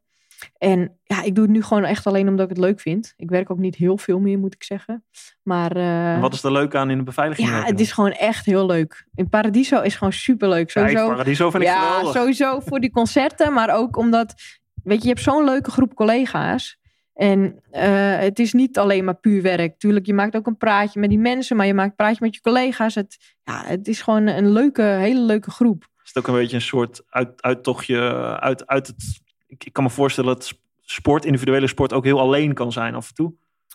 [SPEAKER 3] En ja, ik doe het nu gewoon echt alleen omdat ik het leuk vind. Ik werk ook niet heel veel meer, moet ik zeggen. Maar uh,
[SPEAKER 2] wat is er leuk aan in de beveiliging?
[SPEAKER 3] Ja, het is gewoon echt heel leuk. In Paradiso is gewoon superleuk. Sowieso,
[SPEAKER 2] Kijk, Paradiso vind ik
[SPEAKER 3] ja,
[SPEAKER 2] geweldig.
[SPEAKER 3] sowieso voor die concerten, maar ook omdat, weet je, je hebt zo'n leuke groep collega's. En uh, het is niet alleen maar puur werk. Tuurlijk, je maakt ook een praatje met die mensen, maar je maakt een praatje met je collega's. Het, ja, het is gewoon een leuke, hele leuke groep.
[SPEAKER 2] Is het ook een beetje een soort uit, uittochtje uit, uit het ik, ik, kan me voorstellen dat sport, individuele sport, ook heel alleen kan zijn af en toe.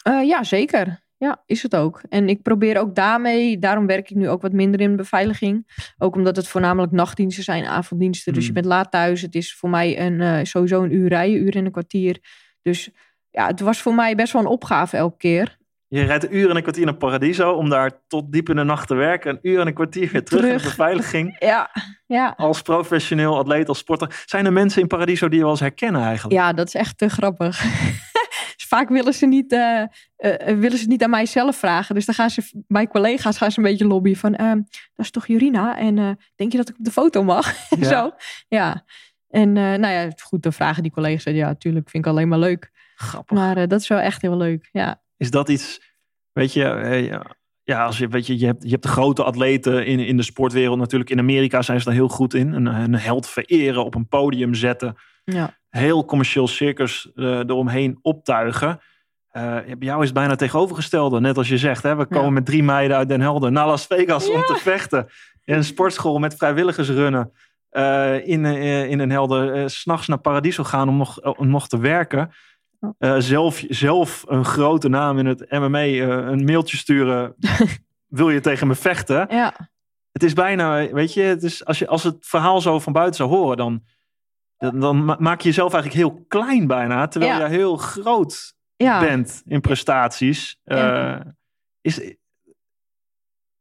[SPEAKER 3] Uh, ja, zeker. Ja, is het ook. En ik probeer ook daarmee, daarom werk ik nu ook wat minder in beveiliging. Ook omdat het voornamelijk nachtdiensten zijn, avonddiensten. Dus
[SPEAKER 2] Hmm.
[SPEAKER 3] je bent laat thuis. Het is voor mij een, uh, sowieso een uur rijden, uur en een kwartier. Dus ja, het was voor mij best wel een opgave elke keer.
[SPEAKER 2] Je rijdt een uur en een kwartier naar Paradiso om daar tot diep in de nacht te werken. Een uur en een kwartier weer terug,
[SPEAKER 3] Terug.
[SPEAKER 2] in de beveiliging.
[SPEAKER 3] Ja, ja.
[SPEAKER 2] Als professioneel atleet, als sporter. Zijn er mensen in Paradiso die je wel eens herkennen eigenlijk?
[SPEAKER 3] ja, dat is echt te grappig. Vaak willen ze, niet, eh, eh, willen ze het niet aan mij zelf vragen. Dus dan gaan ze bij collega's gaan ze een beetje lobbyen van... ehm, dat is toch Jurina? En eh, denk je dat ik op de foto mag?
[SPEAKER 2] Ja.
[SPEAKER 3] Zo, ja. En eh, nou ja, goed, dan vragen die collega's... Ja, natuurlijk, vind ik alleen maar leuk.
[SPEAKER 2] Grappig.
[SPEAKER 3] Maar eh, dat is wel echt heel leuk, ja.
[SPEAKER 2] Is dat iets, weet je, eh, ja, als je, weet je, je hebt, je hebt de grote atleten in, in de sportwereld natuurlijk. In Amerika zijn ze daar heel goed in. Een, een held vereren, op een podium zetten.
[SPEAKER 3] ja.
[SPEAKER 2] Heel commercieel circus eh, eromheen optuigen. Eh, bij jou is het bijna tegenovergestelde. Net als je zegt, hè, we komen
[SPEAKER 3] Ja.
[SPEAKER 2] met drie meiden uit Den Helder naar Las Vegas om te vechten. In een sportschool met vrijwilligers runnen. In, in Den Helder. s S'nachts naar Paradiso gaan om nog, om nog te werken. Eh, zelf, zelf een grote naam in het MMA eh, een mailtje sturen. Wil je tegen me vechten?
[SPEAKER 3] ja.
[SPEAKER 2] Het is bijna, weet je, het is, als, je als het verhaal zo van buiten zou horen, dan, dan, dan ma- maak je jezelf eigenlijk heel klein bijna. Terwijl
[SPEAKER 3] Ja.
[SPEAKER 2] je heel groot
[SPEAKER 3] ja.
[SPEAKER 2] bent in prestaties. Eh, is,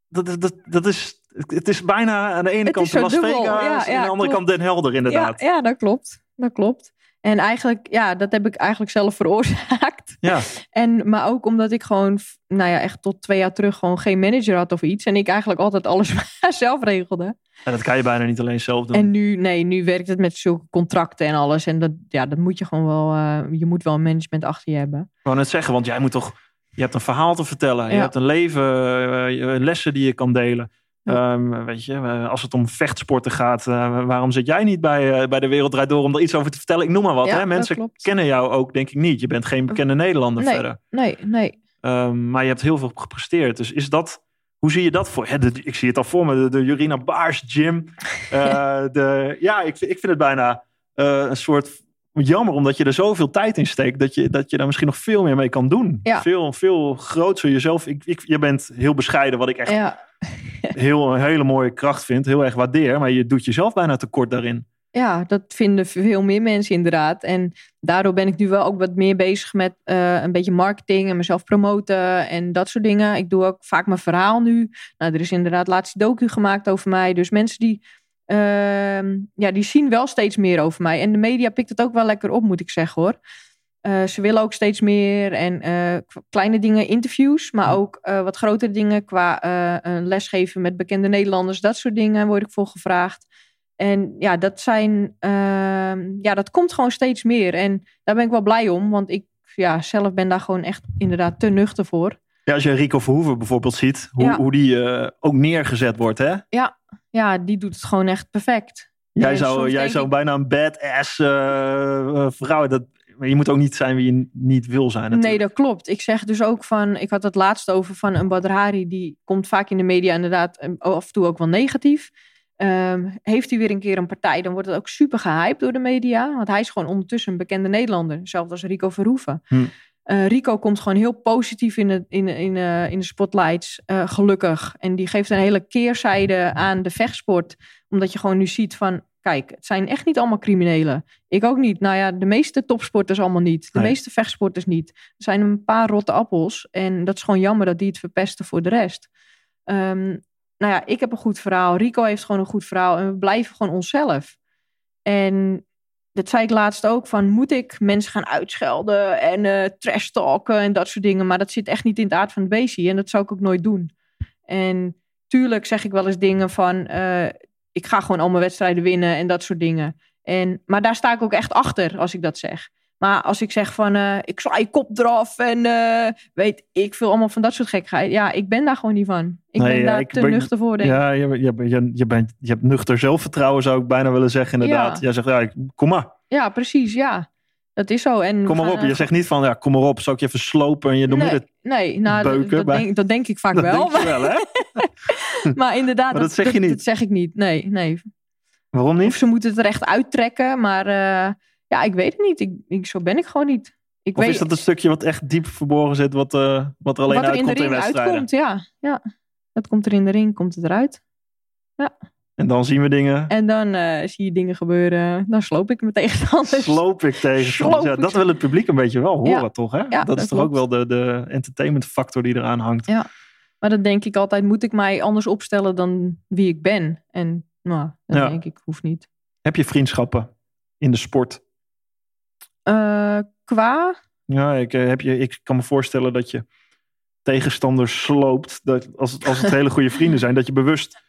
[SPEAKER 2] dat, dat, dat is, het is bijna aan de ene
[SPEAKER 3] Het
[SPEAKER 2] kant Las
[SPEAKER 3] dubbel.
[SPEAKER 2] Vegas
[SPEAKER 3] Ja,
[SPEAKER 2] en aan de andere
[SPEAKER 3] klopt.
[SPEAKER 2] kant Den Helder inderdaad.
[SPEAKER 3] Ja, ja, dat klopt. Dat klopt. En eigenlijk, ja, dat heb ik eigenlijk zelf veroorzaakt.
[SPEAKER 2] Ja.
[SPEAKER 3] En, maar ook omdat ik gewoon, nou ja, echt tot twee jaar terug gewoon geen manager had of iets. En ik eigenlijk altijd alles zelf regelde.
[SPEAKER 2] En dat kan je bijna niet alleen zelf doen.
[SPEAKER 3] En nu, nee, nu werkt het met zulke contracten en alles. En dat, ja, dat moet je gewoon wel, eh, je moet wel een management achter je hebben.
[SPEAKER 2] Ik wou net zeggen, want jij moet toch, je hebt een verhaal te vertellen. Je
[SPEAKER 3] Ja.
[SPEAKER 2] hebt een leven, eh, je- lessen die je kan delen.
[SPEAKER 3] Ja.
[SPEAKER 2] Ehm, weet je, als het om vechtsporten gaat, eh, waarom zit jij niet bij, eh, bij de Wereld Draait Door om er iets over te vertellen? Ik noem maar wat.
[SPEAKER 3] Ja,
[SPEAKER 2] hè? Mensen kennen jou ook, denk ik niet. Je bent geen bekende Nederlander
[SPEAKER 3] Nee.
[SPEAKER 2] verder.
[SPEAKER 3] Nee, nee.
[SPEAKER 2] Ehm, maar je hebt heel veel gepresteerd. Dus is dat, hoe zie je dat voor? Hè, de- ik zie het al voor me, de, de Jurina Baars gym. Eh, de, ja, ik, vind- ik vind het bijna een soort jammer, omdat je er zoveel tijd in steekt, dat je, dat je daar misschien nog veel meer mee kan doen.
[SPEAKER 3] Ja.
[SPEAKER 2] Veel, veel groter jezelf. Ik, ik, je bent heel bescheiden, wat ik echt
[SPEAKER 3] Ja,
[SPEAKER 2] heel, een hele mooie kracht vind. Heel erg waardeer, maar je doet jezelf bijna tekort daarin.
[SPEAKER 3] ja, dat vinden veel meer mensen inderdaad. En daardoor ben ik nu wel ook wat meer bezig met eh, een beetje marketing en mezelf promoten en dat soort dingen. Ik doe ook vaak mijn verhaal nu. Nou, er is inderdaad laatst docu gemaakt over mij. Dus mensen die, ja, die zien wel steeds meer over mij. En de media pikt het ook wel lekker op, moet ik zeggen hoor. Eh, ze willen ook steeds meer en eh, kleine dingen, interviews, maar ook eh, wat grotere dingen qua een lesgeven met bekende Nederlanders, dat soort dingen word ik voor gevraagd. En ja, dat zijn, ehm, ja, dat komt gewoon steeds meer. En daar ben ik wel blij om, want ik ja, zelf ben daar gewoon echt inderdaad te nuchter voor.
[SPEAKER 2] Ja, als je Rico Verhoeven bijvoorbeeld ziet, hoe,
[SPEAKER 3] Ja.
[SPEAKER 2] hoe die ook neergezet wordt. Hè?
[SPEAKER 3] Ja, die doet het gewoon echt perfect.
[SPEAKER 2] Jij, zou, jij zou bijna een badass eh, vrouw. Dat, maar je moet ook niet zijn wie je niet wil zijn.
[SPEAKER 3] Nee,
[SPEAKER 2] natuurlijk.
[SPEAKER 3] dat klopt. Ik zeg dus ook van, ik had het laatst over van een Badr Hari, die komt vaak in de media inderdaad eh, af en toe ook wel negatief. Ehm, heeft hij weer een keer een partij, dan wordt het ook super gehyped door de media. Want hij is gewoon ondertussen een bekende Nederlander. Hetzelfde als Rico Verhoeven.
[SPEAKER 2] Hm.
[SPEAKER 3] Eh, Rico komt gewoon heel positief in de, in, in, in de spotlights, eh, gelukkig. En die geeft een hele keerzijde aan de vechtsport. Omdat je gewoon nu ziet van, kijk, het zijn echt niet allemaal criminelen. Ik ook niet. Nou ja, de meeste topsporters allemaal niet. De
[SPEAKER 2] Nee.
[SPEAKER 3] meeste vechtsporters niet. Er zijn een paar rotte appels. En dat is gewoon jammer dat die het verpesten voor de rest. Ehm, nou ja, ik heb een goed verhaal. Rico heeft gewoon een goed verhaal. En we blijven gewoon onszelf. En dat zei ik laatst ook. Van, moet ik mensen gaan uitschelden en eh trash talken en dat soort dingen. Maar dat zit echt niet in het aard van het beestje. En dat zou ik ook nooit doen. En tuurlijk zeg ik wel eens dingen van... eh, ik ga gewoon al mijn wedstrijden winnen en dat soort dingen. En, maar daar sta ik ook echt achter als ik dat zeg. Maar als ik zeg van, eh, ik sla je kop eraf en eh, weet ik veel allemaal van dat soort gekheid. Ja, ik ben daar gewoon niet van. Ik
[SPEAKER 2] Nee,
[SPEAKER 3] ben
[SPEAKER 2] ja,
[SPEAKER 3] daar
[SPEAKER 2] ik
[SPEAKER 3] te
[SPEAKER 2] ben-
[SPEAKER 3] nuchter voor, denk.
[SPEAKER 2] Ja, je, je, je, je, bent, je hebt nuchter zelfvertrouwen, zou ik bijna willen zeggen, inderdaad.
[SPEAKER 3] Ja.
[SPEAKER 2] Jij zegt, ja, ik- kom maar.
[SPEAKER 3] Ja, precies, ja. Dat is zo. En
[SPEAKER 2] Kom maar
[SPEAKER 3] gaan,
[SPEAKER 2] op. Je zegt niet van, ja, kom maar op, zal ik je even slopen en je
[SPEAKER 3] nee,
[SPEAKER 2] het.
[SPEAKER 3] nee, nou, dat-
[SPEAKER 2] beuken
[SPEAKER 3] dat,
[SPEAKER 2] bij-
[SPEAKER 3] denk, dat denk ik vaak
[SPEAKER 2] Dat
[SPEAKER 3] wel.
[SPEAKER 2] denk je wel, hè?
[SPEAKER 3] maar inderdaad,
[SPEAKER 2] Maar dat zeg je niet.
[SPEAKER 3] Dat zeg ik niet. Nee, nee.
[SPEAKER 2] Waarom
[SPEAKER 3] Of
[SPEAKER 2] niet?
[SPEAKER 3] ze moeten het er echt uittrekken. Maar eh, ja, ik weet het niet. Ik, ik, zo ben ik gewoon niet. Ik
[SPEAKER 2] Of
[SPEAKER 3] weet
[SPEAKER 2] is dat een stukje wat echt diep verborgen zit, wat, eh, wat er alleen
[SPEAKER 3] wat er in de
[SPEAKER 2] uitkomt in,
[SPEAKER 3] ring
[SPEAKER 2] wedstrijden?
[SPEAKER 3] uitkomt. Ja, ja, dat komt er in de ring, komt het eruit.
[SPEAKER 2] Ja, En dan zien we dingen.
[SPEAKER 3] En dan eh, zie je dingen gebeuren. Dan sloop ik me tegenstanders.
[SPEAKER 2] Sloop ik tegen. Ja, dat wil het publiek een beetje wel horen,
[SPEAKER 3] Ja.
[SPEAKER 2] toch? Hè?
[SPEAKER 3] Ja,
[SPEAKER 2] dat is toch ook wel de, de entertainment factor die eraan hangt.
[SPEAKER 3] Ja. Maar dan denk ik altijd, moet ik mij anders opstellen dan wie ik ben? En nou, dan denk ik, hoeft niet.
[SPEAKER 2] Heb je vriendschappen in de sport?
[SPEAKER 3] Eh, qua?
[SPEAKER 2] Ja, ik, eh, heb je, ik kan me voorstellen dat je tegenstanders sloopt. Dat als, het, als het hele goede vrienden zijn, dat je bewust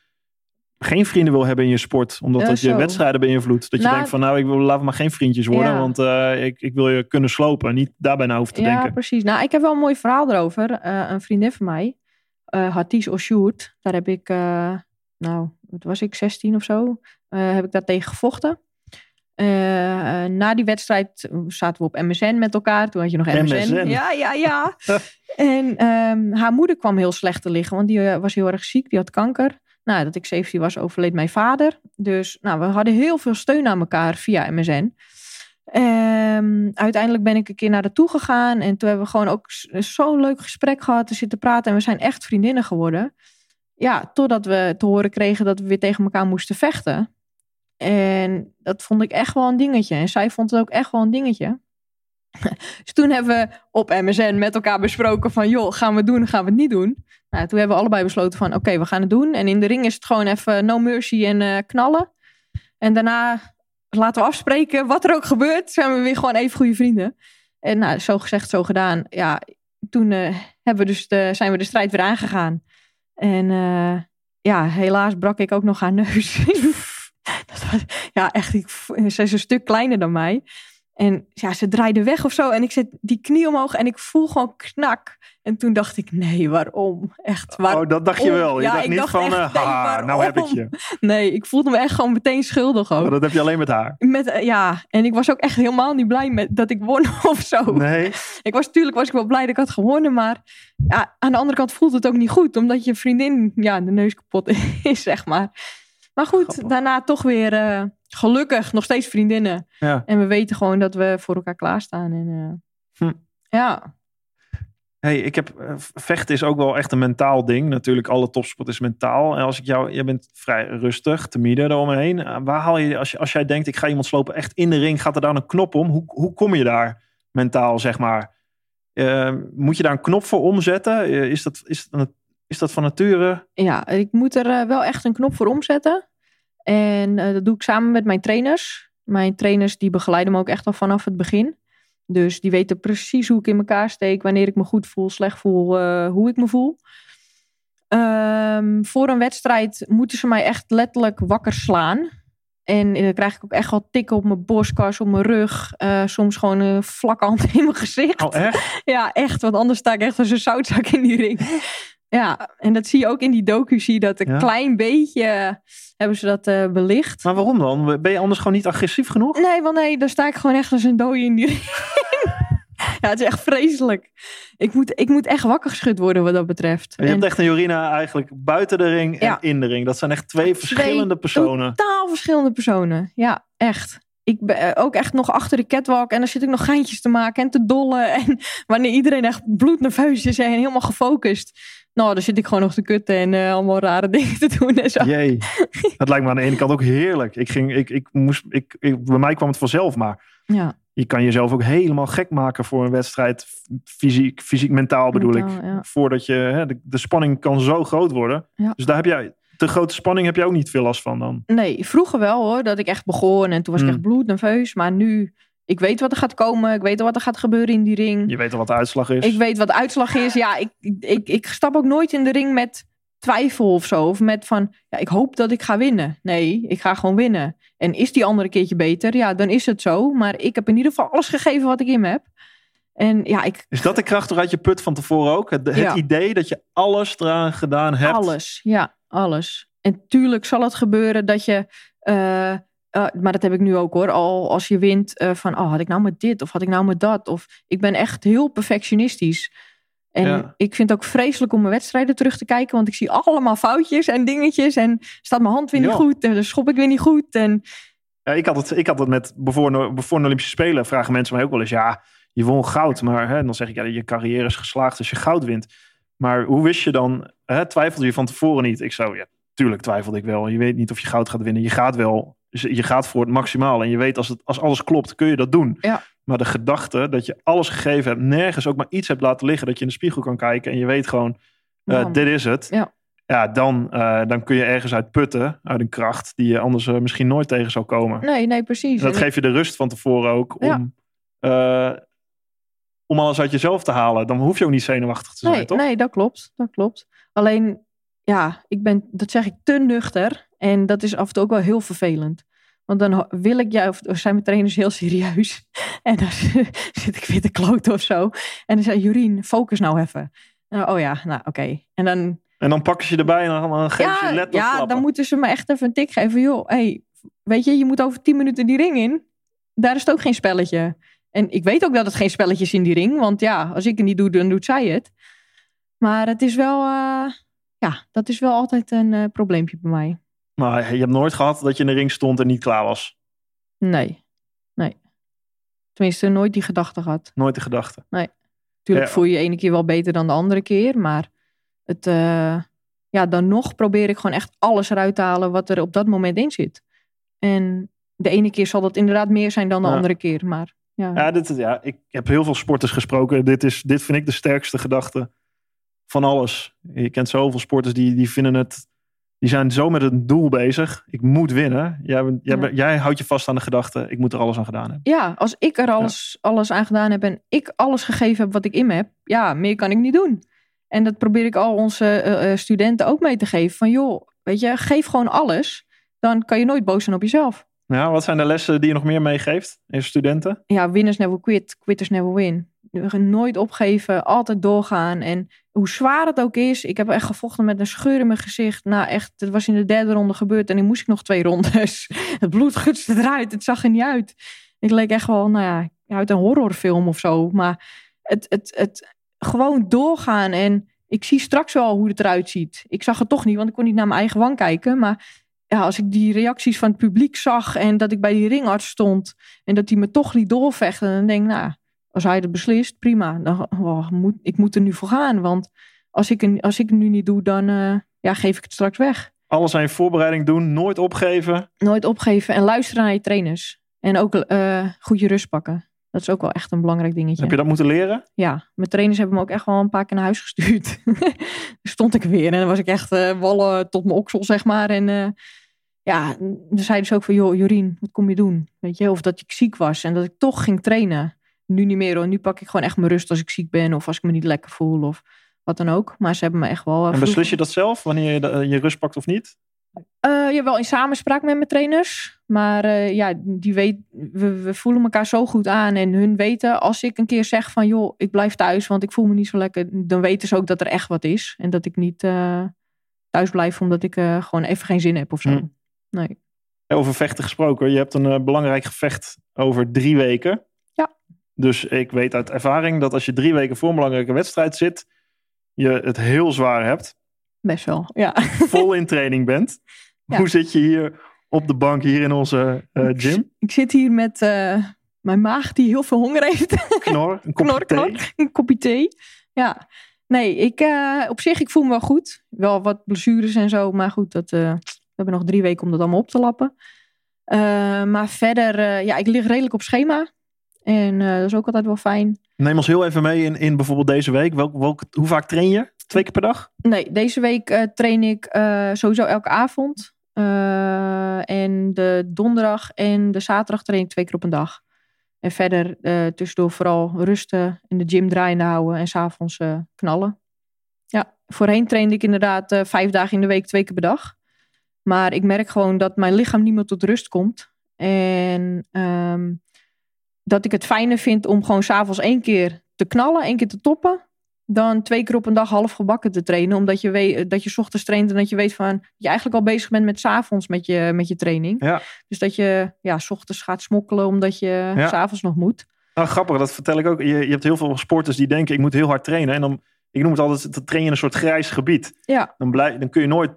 [SPEAKER 2] geen vrienden wil hebben in je sport. Omdat
[SPEAKER 3] Ja,
[SPEAKER 2] dat je wedstrijden beïnvloedt. Dat je
[SPEAKER 3] Nou,
[SPEAKER 2] denkt van nou, ik wil, laten we maar geen vriendjes worden.
[SPEAKER 3] Ja.
[SPEAKER 2] Want eh, ik, ik wil je kunnen slopen. Niet daarbij naar hoeven te
[SPEAKER 3] Ja,
[SPEAKER 2] denken.
[SPEAKER 3] precies. Nou, ik heb wel een mooi verhaal erover. Een vriendin van mij, eh Hatis Oshoert, daar heb ik, nou, wat was ik, 16 of zo, heb ik daar tegen gevochten. Eh, na die wedstrijd zaten we op MSN met elkaar. Toen had je nog MSN.
[SPEAKER 2] MSN.
[SPEAKER 3] Ja, ja, ja. en ehm, haar moeder kwam heel slecht te liggen, want die eh, was heel erg ziek. Die had kanker. Nou, dat ik 17 was, overleed mijn vader. Dus nou, we hadden heel veel steun aan elkaar via MSN. Ehm, uiteindelijk ben ik een keer naar haar toe gegaan. En toen hebben we gewoon ook zo'n leuk gesprek gehad. Te zitten praten. En we zijn echt vriendinnen geworden. Ja, totdat we te horen kregen dat we weer tegen elkaar moesten vechten. En dat vond ik echt wel een dingetje. En zij vond het ook echt wel een dingetje. Dus toen hebben we op MSN met elkaar besproken van... joh, gaan we het doen, gaan we het niet doen? Nou, toen hebben we allebei besloten van... oké, we gaan het doen. En in de ring is het gewoon even no mercy en eh, knallen. En daarna laten we afspreken. Wat er ook gebeurt, zijn we weer gewoon even goede vrienden. En nou, zo gezegd, zo gedaan. Ja, toen eh, hebben we dus de, zijn we de strijd weer aangegaan. En eh, ja, helaas brak ik ook nog haar neus. Ja, echt. Ik, ze is een stuk kleiner dan mij. En ja, ze draaide weg of zo. En ik zet die knie omhoog en ik voel gewoon knak. En toen dacht ik, nee, waarom? Echt, waarom?
[SPEAKER 2] Oh, dat dacht je wel. Je
[SPEAKER 3] Ja,
[SPEAKER 2] dacht
[SPEAKER 3] ik
[SPEAKER 2] niet
[SPEAKER 3] dacht
[SPEAKER 2] van,
[SPEAKER 3] echt,
[SPEAKER 2] eh, ha, nou heb ik je.
[SPEAKER 3] Nee, ik voelde me echt gewoon meteen schuldig ook.
[SPEAKER 2] Maar dat heb je alleen met haar.
[SPEAKER 3] Met, eh, ja, en ik was ook echt helemaal niet blij met dat ik won of zo.
[SPEAKER 2] Nee.
[SPEAKER 3] Ik was natuurlijk was ik wel blij dat ik had gewonnen, maar ja, aan de andere kant voelt het ook niet goed, omdat je vriendin ja, de neus kapot is, zeg maar. Maar goed,
[SPEAKER 2] Grappig.
[SPEAKER 3] daarna toch weer eh, gelukkig nog steeds vriendinnen.
[SPEAKER 2] Ja.
[SPEAKER 3] En we weten gewoon dat we voor elkaar klaarstaan. En, eh,
[SPEAKER 2] Hm.
[SPEAKER 3] Ja,
[SPEAKER 2] Hey, ik heb, eh, vechten is ook wel echt een mentaal ding. Natuurlijk, alle topsport is mentaal. En als ik jou, jij bent vrij rustig, timide eromheen. Waar haal je, als, je, als jij denkt, ik ga iemand slopen echt in de ring, gaat er daar een knop om? Hoe, hoe kom je daar mentaal, zeg maar? Moet je daar een knop voor omzetten? Is, dat, is, dat, is dat van nature?
[SPEAKER 3] ja, ik moet er eh, wel echt een knop voor omzetten. En eh, dat doe ik samen met mijn trainers. Mijn trainers die begeleiden me ook echt al vanaf het begin. Dus die weten precies hoe ik in elkaar steek, wanneer ik me goed voel, slecht voel, eh, hoe ik me voel. Ehm, voor een wedstrijd moeten ze mij echt letterlijk wakker slaan. En dan krijg ik ook echt wel tikken op mijn borstkas, op mijn rug. soms gewoon een vlakke hand in mijn gezicht.
[SPEAKER 2] Oh, echt?
[SPEAKER 3] Ja, echt. Want anders sta ik echt als een zoutzak in die ring. Ja, en dat zie je ook in die docu. Zie dat een
[SPEAKER 2] Ja.
[SPEAKER 3] klein beetje eh, hebben ze dat eh, belicht.
[SPEAKER 2] Maar waarom dan? Ben je anders gewoon niet agressief genoeg?
[SPEAKER 3] Nee, want nee, dan sta ik gewoon echt als een dode in die ring. ja, het is echt vreselijk. Ik moet, ik moet echt wakker geschud worden wat dat betreft.
[SPEAKER 2] Je hebt echt een Jorina eigenlijk buiten de ring en
[SPEAKER 3] Ja.
[SPEAKER 2] in de ring. Dat zijn echt twee verschillende personen.
[SPEAKER 3] Totaal verschillende personen. Ja, echt. Ik ben eh, ook echt nog achter de catwalk en dan zit ik nog geintjes te maken en te dollen. En wanneer iedereen echt bloednerveus is en helemaal gefocust. Nou, dan zit ik gewoon nog te kutten en eh, allemaal rare dingen te doen en zo.
[SPEAKER 2] Jee. Dat lijkt me aan de ene kant ook heerlijk. Ik ging, ik, ik moest, ik, ik, bij mij kwam het vanzelf, maar
[SPEAKER 3] Ja,
[SPEAKER 2] je kan jezelf ook helemaal gek maken voor een wedstrijd. Fysiek, fysiek mentaal bedoel ik.
[SPEAKER 3] Ja.
[SPEAKER 2] Voordat je, hè, de, de spanning kan zo groot worden.
[SPEAKER 3] Ja.
[SPEAKER 2] Dus daar heb jij, de grote spanning heb je ook niet veel last van dan.
[SPEAKER 3] Nee, vroeger wel hoor, dat ik echt begon en toen was ik
[SPEAKER 2] Mm.
[SPEAKER 3] echt bloednerveus. Maar nu, ik weet wat er gaat komen, ik weet wat er gaat gebeuren in die ring.
[SPEAKER 2] Je weet al wat de uitslag is.
[SPEAKER 3] Ik weet wat de uitslag is. Ja, ik, ik, ik stap ook nooit in de ring met twijfel of zo. Of met van, ja, ik hoop dat ik ga winnen. Nee, ik ga gewoon winnen. En is die andere keertje beter? Ja, dan is het zo. Maar ik heb in ieder geval alles gegeven wat ik in me heb. En ja, ik,
[SPEAKER 2] Is dat de kracht eruit je put van tevoren ook? Het, het
[SPEAKER 3] Ja.
[SPEAKER 2] idee dat je alles eraan gedaan hebt.
[SPEAKER 3] alles. Ja, alles. En tuurlijk zal het gebeuren dat je... eh, eh, maar dat heb ik nu ook hoor. Al als je wint eh, van, oh, had ik nou met dit of had ik nou met dat? Of ik ben echt heel perfectionistisch. En
[SPEAKER 2] Ja.
[SPEAKER 3] ik vind het ook vreselijk om mijn wedstrijden terug te kijken. Want ik zie allemaal foutjes en dingetjes. En staat mijn hand weer niet goed. En dan schop ik weer niet goed. En
[SPEAKER 2] Ja, ik, had het, ik had het met, voor, voor de Olympische Spelen, vragen mensen mij ook wel eens, ja, je won goud, maar hè, dan zeg ik, ja, je carrière is geslaagd als je goud wint. Maar hoe wist je dan, hè, twijfelde je van tevoren niet? Ik zou, ja, tuurlijk twijfelde ik wel. Je weet niet of je goud gaat winnen. Je gaat wel, je gaat voor het maximaal. En je weet als, het, als alles klopt, kun je dat doen.
[SPEAKER 3] Ja.
[SPEAKER 2] Maar de gedachte dat je alles gegeven hebt, nergens ook maar iets hebt laten liggen, dat je in de spiegel kan kijken en je weet gewoon, eh, dit is het.
[SPEAKER 3] Ja.
[SPEAKER 2] Ja, dan, eh, dan kun je ergens uit putten, uit een kracht die je anders eh, misschien nooit tegen zou komen.
[SPEAKER 3] Nee, nee, precies.
[SPEAKER 2] En dat geeft je de rust van tevoren ook om, om alles uit jezelf te halen. Dan hoef je ook niet zenuwachtig te zijn,
[SPEAKER 3] nee,
[SPEAKER 2] toch?
[SPEAKER 3] nee, dat klopt. Dat klopt. Alleen, ja, ik ben, dat zeg ik, te nuchter. En dat is af en toe ook wel heel vervelend. Want dan wil ik, ja, of zijn mijn trainers heel serieus. En dan zit ik weer te kloten of zo. En dan zei Jurien, focus nou even. En dan, oh ja, nou oké. En dan,
[SPEAKER 2] En dan pakken ze je erbij en dan, geven ze je
[SPEAKER 3] ja,
[SPEAKER 2] let op
[SPEAKER 3] ja
[SPEAKER 2] klappen.
[SPEAKER 3] dan moeten ze me echt even een tik geven. Joh, hey, weet je, je moet over tien minuten die ring in. Daar is het ook geen spelletje. En ik weet ook dat het geen spelletje is in die ring. Want ja, als ik het niet doe, dan doet zij het. Maar het is wel, eh, ja, dat is wel altijd een eh, probleempje bij mij.
[SPEAKER 2] Maar je hebt nooit gehad dat je in de ring stond en niet klaar was.
[SPEAKER 3] Nee, nee. Tenminste, nooit die gedachte gehad.
[SPEAKER 2] Nooit de gedachte.
[SPEAKER 3] Tuurlijk
[SPEAKER 2] Ja.
[SPEAKER 3] voel je je ene keer wel beter dan de andere keer. Maar het, eh, ja, dan nog probeer ik gewoon echt alles eruit te halen wat er op dat moment in zit. En de ene keer zal dat inderdaad meer zijn dan de
[SPEAKER 2] Ja.
[SPEAKER 3] andere keer. Maar ja,
[SPEAKER 2] Ja, dit, ja, ik heb heel veel sporters gesproken. Dit, is, dit vind ik de sterkste gedachte van alles. Je kent zoveel sporters die, die vinden het... Die zijn zo met een doel bezig. Ik moet winnen. Jij, jij,
[SPEAKER 3] Ja.
[SPEAKER 2] jij houdt je vast aan de gedachte. Ik moet er alles aan gedaan hebben.
[SPEAKER 3] ja als ik er alles, alles aan gedaan heb en ik alles gegeven heb wat ik in me heb, ja, meer kan ik niet doen. En dat probeer ik al onze eh, eh, studenten ook mee te geven. Van joh, weet je, geef gewoon alles. Dan kan je nooit boos zijn op jezelf.
[SPEAKER 2] Ja, wat zijn de lessen die je nog meer meegeeft in studenten?
[SPEAKER 3] ja, winners never quit, quitters never win. Nooit opgeven, altijd doorgaan. En hoe zwaar het ook is, ik heb echt gevochten met een scheur in mijn gezicht. Nou, echt, het was in de derde ronde gebeurd en nu moest ik nog twee rondes. Het bloed gutste eruit, het zag er niet uit. Ik leek echt wel, nou ja, uit een horrorfilm of zo. Maar het, het, het gewoon doorgaan en ik zie straks wel hoe het eruit ziet. Ik zag het toch niet, want ik kon niet naar mijn eigen wang kijken. Maar ja, als ik die reacties van het publiek zag en dat ik bij die ringarts stond en dat hij me toch liet doorvechten. Dan denk ik, nou, als hij het beslist, prima. Dan, oh, moet, ik moet er nu voor gaan. Want als ik, als ik het nu niet doe, dan eh, ja, geef ik het straks weg.
[SPEAKER 2] Alles aan je voorbereiding doen. Nooit opgeven.
[SPEAKER 3] Nooit opgeven en luisteren naar je trainers. En ook eh, goed je rust pakken. Dat is ook wel echt een belangrijk dingetje.
[SPEAKER 2] Heb je dat moeten leren?
[SPEAKER 3] Ja, mijn trainers hebben me ook echt wel een paar keer naar huis gestuurd. Stond ik weer en dan was ik echt eh, wallen tot mijn oksel, zeg maar. En ja, dan zeiden ze ook van, joh, Jorien, wat kom je doen? Weet je, of dat ik ziek was en dat ik toch ging trainen. Nu niet meer hoor, nu pak ik gewoon echt mijn rust als ik ziek ben of als ik me niet lekker voel of wat dan ook. Maar ze hebben me echt wel... eh,
[SPEAKER 2] En beslis je dat zelf, wanneer je de- je rust pakt of niet?
[SPEAKER 3] eh ja, wel in samenspraak met mijn trainers. Maar eh, ja, die weet, we, we voelen elkaar zo goed aan. En hun weten, als ik een keer zeg van... joh, ik blijf thuis, want ik voel me niet zo lekker. Dan weten ze ook dat er echt wat is. En dat ik niet eh, thuis blijf omdat ik eh, gewoon even geen zin heb of zo.
[SPEAKER 2] Hm.
[SPEAKER 3] Nee.
[SPEAKER 2] Over vechten gesproken. Je hebt een eh, belangrijk gevecht over drie weken. Dus ik weet uit ervaring dat als je drie weken voor een belangrijke wedstrijd zit... je het heel zwaar hebt.
[SPEAKER 3] Best wel, ja.
[SPEAKER 2] Vol in training bent.
[SPEAKER 3] Ja.
[SPEAKER 2] Hoe zit je hier op de bank hier in onze eh, gym?
[SPEAKER 3] Ik zit hier met eh, mijn maag die heel veel honger heeft.
[SPEAKER 2] Knor, een kopje
[SPEAKER 3] Knor,
[SPEAKER 2] thee.
[SPEAKER 3] knor. Een kopje thee. Ja. Nee, ik, eh, op zich, ik voel me wel goed. Wel wat blessures en zo. Maar goed, dat, we hebben nog drie weken om dat allemaal op te lappen. Maar verder, ja, ik lig redelijk op schema. En eh, dat is ook altijd wel fijn.
[SPEAKER 2] Neem ons heel even mee in, in bijvoorbeeld deze week. Welk, welk, hoe vaak train je? Twee keer per dag?
[SPEAKER 3] Nee, deze week eh, train ik eh, sowieso elke avond. En de donderdag en de zaterdag train ik twee keer op een dag. En verder tussendoor vooral rusten, in de gym draaiende houden en s'avonds knallen. Ja, voorheen trainde ik inderdaad vijf dagen in de week, twee keer per dag. Maar ik merk gewoon dat mijn lichaam niet meer tot rust komt. En ehm, dat ik het fijner vind om gewoon s'avonds één keer te knallen, één keer te toppen dan twee keer op een dag half gebakken te trainen. Omdat je weet dat je 's ochtends traint en dat je weet van je eigenlijk al bezig bent met 's avonds met je, met je training.
[SPEAKER 2] Ja.
[SPEAKER 3] Dus dat je ja, 's ochtends gaat smokkelen omdat je
[SPEAKER 2] Ja.
[SPEAKER 3] 's s'avonds nog moet.
[SPEAKER 2] Nou, grappig, dat vertel ik ook. Je, je hebt heel veel sporters die denken, ik moet heel hard trainen. En dan, ik noem het altijd, dan train je in een soort grijs gebied.
[SPEAKER 3] Ja,
[SPEAKER 2] Dan, blijf, dan kun je nooit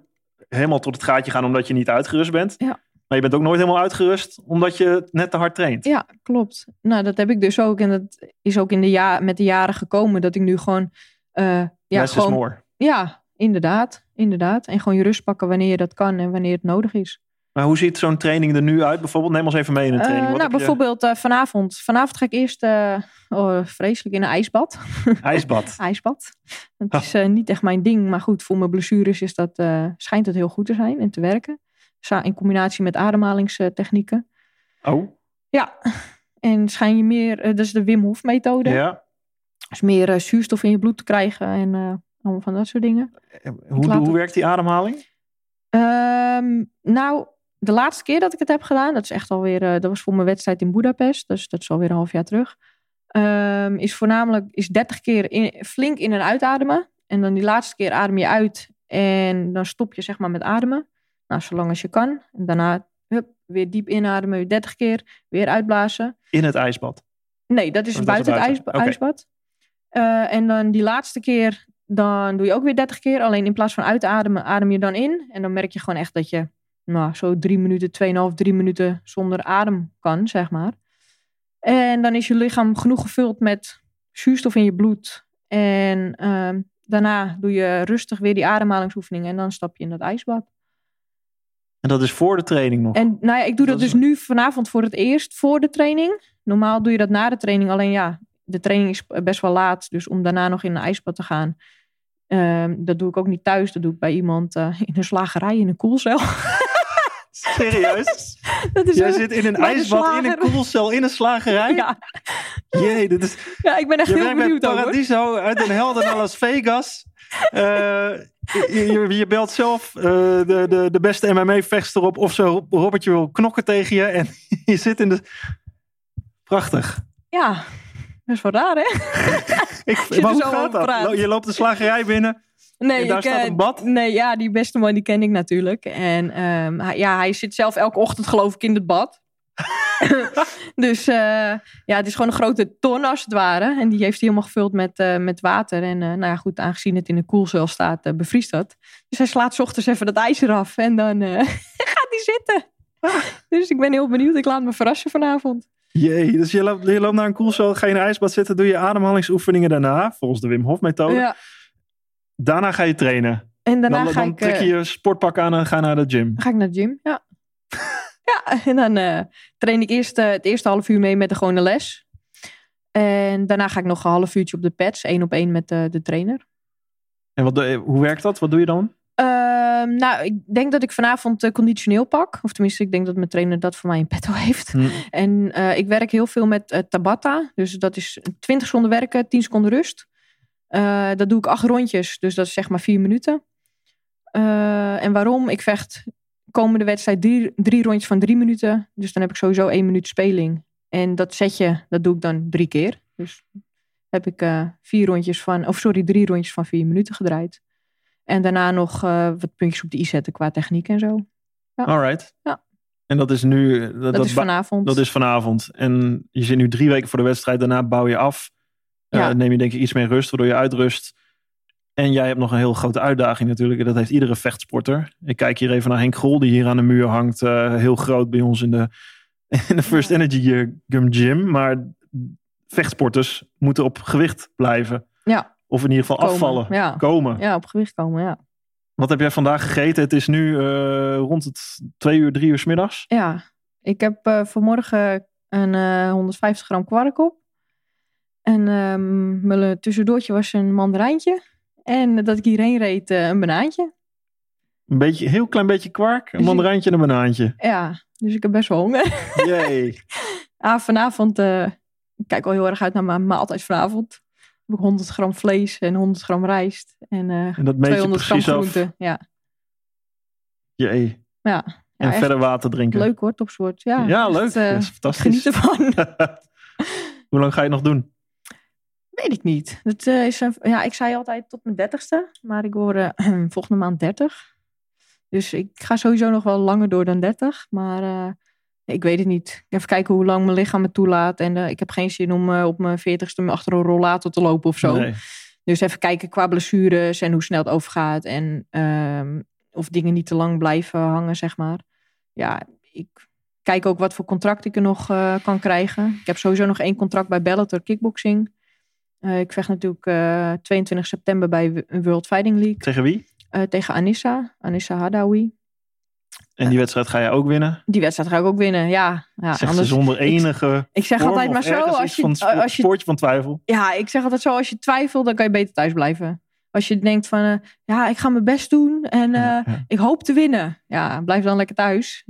[SPEAKER 2] helemaal tot het gaatje gaan omdat je niet uitgerust bent.
[SPEAKER 3] Ja.
[SPEAKER 2] Maar je bent ook nooit helemaal uitgerust omdat je net te hard traint.
[SPEAKER 3] ja, klopt. Nou, dat heb ik dus ook. En dat is ook in de ja met de jaren gekomen dat ik nu gewoon. eh ja,
[SPEAKER 2] Less is
[SPEAKER 3] gewoon
[SPEAKER 2] more.
[SPEAKER 3] Ja, inderdaad. inderdaad. En gewoon je rust pakken wanneer je dat kan en wanneer het nodig is.
[SPEAKER 2] Maar hoe ziet zo'n training er nu uit? Bijvoorbeeld, neem ons even mee in een training.
[SPEAKER 3] Uh,
[SPEAKER 2] Wat
[SPEAKER 3] nou,
[SPEAKER 2] je-
[SPEAKER 3] bijvoorbeeld eh, vanavond. Vanavond ga ik eerst, eh, oh, vreselijk, in een ijsbad.
[SPEAKER 2] ijsbad.
[SPEAKER 3] ijsbad. Dat is eh, niet echt mijn ding, maar goed, voor mijn blessures is dat, eh, schijnt het heel goed te zijn en te werken. In combinatie met ademhalingstechnieken.
[SPEAKER 2] Oh,
[SPEAKER 3] Ja, en schijn je meer, eh, dat is de Wim Hof methode.
[SPEAKER 2] ja.
[SPEAKER 3] Dus meer eh, zuurstof in je bloed te krijgen en eh, allemaal van dat soort dingen.
[SPEAKER 2] Hoe, hoe
[SPEAKER 3] het-
[SPEAKER 2] werkt die ademhaling?
[SPEAKER 3] Ehm, nou, de laatste keer dat ik het heb gedaan, dat is echt alweer, eh, dat was voor mijn wedstrijd in Budapest, dus dat is alweer een half jaar terug. Ehm, is voornamelijk is 30 keer in, flink in en uitademen. En dan die laatste keer adem je uit en dan stop je zeg maar met ademen. Nou, zolang als je kan. En daarna hup, weer diep inademen, weer 30 keer, weer uitblazen.
[SPEAKER 2] In het ijsbad.
[SPEAKER 3] Nee, dat is
[SPEAKER 2] Oh, dat
[SPEAKER 3] buiten het
[SPEAKER 2] buiten.
[SPEAKER 3] ijsbad. Eh, en dan die laatste keer, dan doe je ook weer 30 keer. Alleen in plaats van uitademen, adem je dan in. En dan merk je gewoon echt dat je nou, zo drie minuten, 2,5, drie minuten zonder adem kan, zeg maar. En dan is je lichaam genoeg gevuld met zuurstof in je bloed. En ehm, daarna doe je rustig weer die ademhalingsoefeningen. En dan stap je in dat ijsbad.
[SPEAKER 2] En dat is voor de training nog.
[SPEAKER 3] En nou ja, ik doe dat,
[SPEAKER 2] Dat is-
[SPEAKER 3] dus nu vanavond voor het eerst voor de training. Normaal doe je dat na de training. Alleen ja, de training is best wel laat. Dus om daarna nog in een ijsbad te gaan. ehm, dat doe ik ook niet thuis. Dat doe ik bij iemand eh, in een slagerij in een koelcel.
[SPEAKER 2] Serieus?
[SPEAKER 3] dat is
[SPEAKER 2] Jij
[SPEAKER 3] een-
[SPEAKER 2] zit in een ijsbad, in een koelcel, in een slagerij?
[SPEAKER 3] ja,
[SPEAKER 2] Jee, dit is...
[SPEAKER 3] ja, ik ben echt
[SPEAKER 2] Je
[SPEAKER 3] heel benieuwd over.
[SPEAKER 2] Paradiso uit Den Helder naar Las Vegas. Eh, je, je, je belt zelf eh, de, de, de beste MMA-vechter op of zo Robertje wil knokken tegen je. En je zit in de... Prachtig.
[SPEAKER 3] Ja, dat is wel raar hè?
[SPEAKER 2] Ik, maar hoe gaat dat?
[SPEAKER 3] praat.
[SPEAKER 2] Je loopt de slagerij binnen.
[SPEAKER 3] Nee,
[SPEAKER 2] En daar
[SPEAKER 3] ik,
[SPEAKER 2] staat
[SPEAKER 3] eh,
[SPEAKER 2] een bad?
[SPEAKER 3] Nee, ja, die beste man die ken ik natuurlijk. En ehm, hij, ja, hij zit zelf elke ochtend geloof ik in het bad. dus eh, ja, het is gewoon een grote ton als het ware. En die heeft hij helemaal gevuld met, eh, met water. En nou ja, goed, aangezien het in een koelcel staat, bevriest dat. Dus hij slaat 's ochtends even dat ijs eraf. En dan gaat hij zitten. dus ik ben heel benieuwd. Ik laat me verrassen vanavond.
[SPEAKER 2] Jee, dus je loopt, je loopt naar een koelcel, ga je in een ijsbad zitten, doe je ademhalingsoefeningen daarna, volgens de Wim Hof methode.
[SPEAKER 3] Ja.
[SPEAKER 2] Daarna ga je trainen.
[SPEAKER 3] En daarna
[SPEAKER 2] dan
[SPEAKER 3] ga
[SPEAKER 2] dan
[SPEAKER 3] ik...
[SPEAKER 2] trek
[SPEAKER 3] eh,
[SPEAKER 2] je je sportpak aan en ga naar de gym.
[SPEAKER 3] Dan ga ik naar de gym, ja. ja, en dan eh, train ik eerst eh, het eerste half uur mee met de gewone les. En daarna ga ik nog een half uurtje op de pads, één op één met de, de trainer.
[SPEAKER 2] En wat, hoe werkt dat? Wat doe je dan?
[SPEAKER 3] Ehm, nou, ik denk dat ik vanavond conditioneel pak. Of tenminste, ik denk dat mijn trainer dat voor mij in petto heeft. En eh, ik werk heel veel met Tabata. Dus dat is 20 seconden werken, 10 seconden rust. Eh, dat doe ik acht rondjes, dus dat is zeg maar vier minuten. Eh, en waarom? Ik vecht komende wedstrijd drie, drie rondjes van drie minuten. Dus dan heb ik sowieso één minuut speling. En dat setje, dat doe ik dan drie keer. Dus heb ik eh, vier rondjes van, of sorry, drie rondjes van vier minuten gedraaid. En daarna nog wat puntjes op de i zetten qua techniek en zo. Ja.
[SPEAKER 2] Alright.
[SPEAKER 3] Ja.
[SPEAKER 2] En dat is nu... Dat,
[SPEAKER 3] Dat,
[SPEAKER 2] dat
[SPEAKER 3] is vanavond.
[SPEAKER 2] Dat is vanavond. En je zit nu drie weken voor de wedstrijd. Daarna bouw je af. Eh, neem je denk ik iets meer rust, waardoor je uitrust. En jij hebt nog een heel grote uitdaging natuurlijk. En dat heeft iedere vechtsporter. Ik kijk hier even naar Henk Grol, die hier aan de muur hangt. eh, heel groot bij ons in de, in de First
[SPEAKER 3] Ja.
[SPEAKER 2] Energy Gym. Maar vechtsporters moeten op gewicht blijven.
[SPEAKER 3] Ja.
[SPEAKER 2] Of in ieder geval
[SPEAKER 3] Komen,
[SPEAKER 2] afvallen.
[SPEAKER 3] ja.
[SPEAKER 2] Komen.
[SPEAKER 3] Ja, op gewicht komen, ja.
[SPEAKER 2] Wat heb jij vandaag gegeten? Het is nu eh, rond het twee uur, drie uur 's middags.
[SPEAKER 3] Ja, ik heb vanmorgen een eh, 150 gram kwark op. En ehm, mijn tussendoortje was een mandarijntje. En dat ik hierheen reed, eh, een banaantje.
[SPEAKER 2] Een beetje, heel klein beetje kwark, een
[SPEAKER 3] Dus
[SPEAKER 2] mandarijntje en een banaantje.
[SPEAKER 3] Ja, dus ik heb best wel honger.
[SPEAKER 2] Jee.
[SPEAKER 3] ah, vanavond, eh, ik kijk al heel erg uit naar mijn maaltijd vanavond. Heb ik 100 gram vlees en 100 gram rijst. En eh
[SPEAKER 2] En dat meet je
[SPEAKER 3] 200 gram
[SPEAKER 2] af.
[SPEAKER 3] groente. Ja,
[SPEAKER 2] Jee.
[SPEAKER 3] ja.
[SPEAKER 2] En
[SPEAKER 3] Ja, echt
[SPEAKER 2] verder water drinken.
[SPEAKER 3] leuk hoor, topsport. Ja,
[SPEAKER 2] Ja, leuk.
[SPEAKER 3] eh,
[SPEAKER 2] dat is fantastisch.
[SPEAKER 3] geniet ervan.
[SPEAKER 2] Hoe lang ga je nog doen?
[SPEAKER 3] Weet ik niet. Dat, eh, is een, ja, ik zei altijd tot mijn dertigste, maar ik word eh, volgende maand 30. Dus ik ga sowieso nog wel langer door dan 30. Maar eh, ik weet het niet. Even kijken hoe lang mijn lichaam me toelaat. En ik heb geen zin om op mijn 40ste achter een rollator te lopen of zo.
[SPEAKER 2] Nee.
[SPEAKER 3] Dus even kijken qua blessures en hoe snel het overgaat. En ehm, of dingen niet te lang blijven hangen, zeg maar. Ja, ik kijk ook wat voor contract ik er nog kan krijgen. Ik heb sowieso nog één contract bij Bellator Kickboxing. Eh, ik vecht natuurlijk eh, 22 september bij World Fighting League.
[SPEAKER 2] Tegen wie?
[SPEAKER 3] eh, tegen Anissa, Anissa Hadawi.
[SPEAKER 2] En die wedstrijd ga je ook winnen?
[SPEAKER 3] Die wedstrijd ga ik ook winnen, ja. ja
[SPEAKER 2] Zegt ze zonder enige
[SPEAKER 3] Ik, ik zeg altijd maar zo, als je,
[SPEAKER 2] van spo-
[SPEAKER 3] als je
[SPEAKER 2] spoortje van twijfel.
[SPEAKER 3] Ja, ik zeg altijd zo, als je twijfelt, dan kan je beter thuis blijven. Als je denkt van, eh, ja, ik ga mijn best doen en eh,
[SPEAKER 2] Ja, ja.
[SPEAKER 3] ik hoop te winnen. Ja, blijf dan lekker thuis.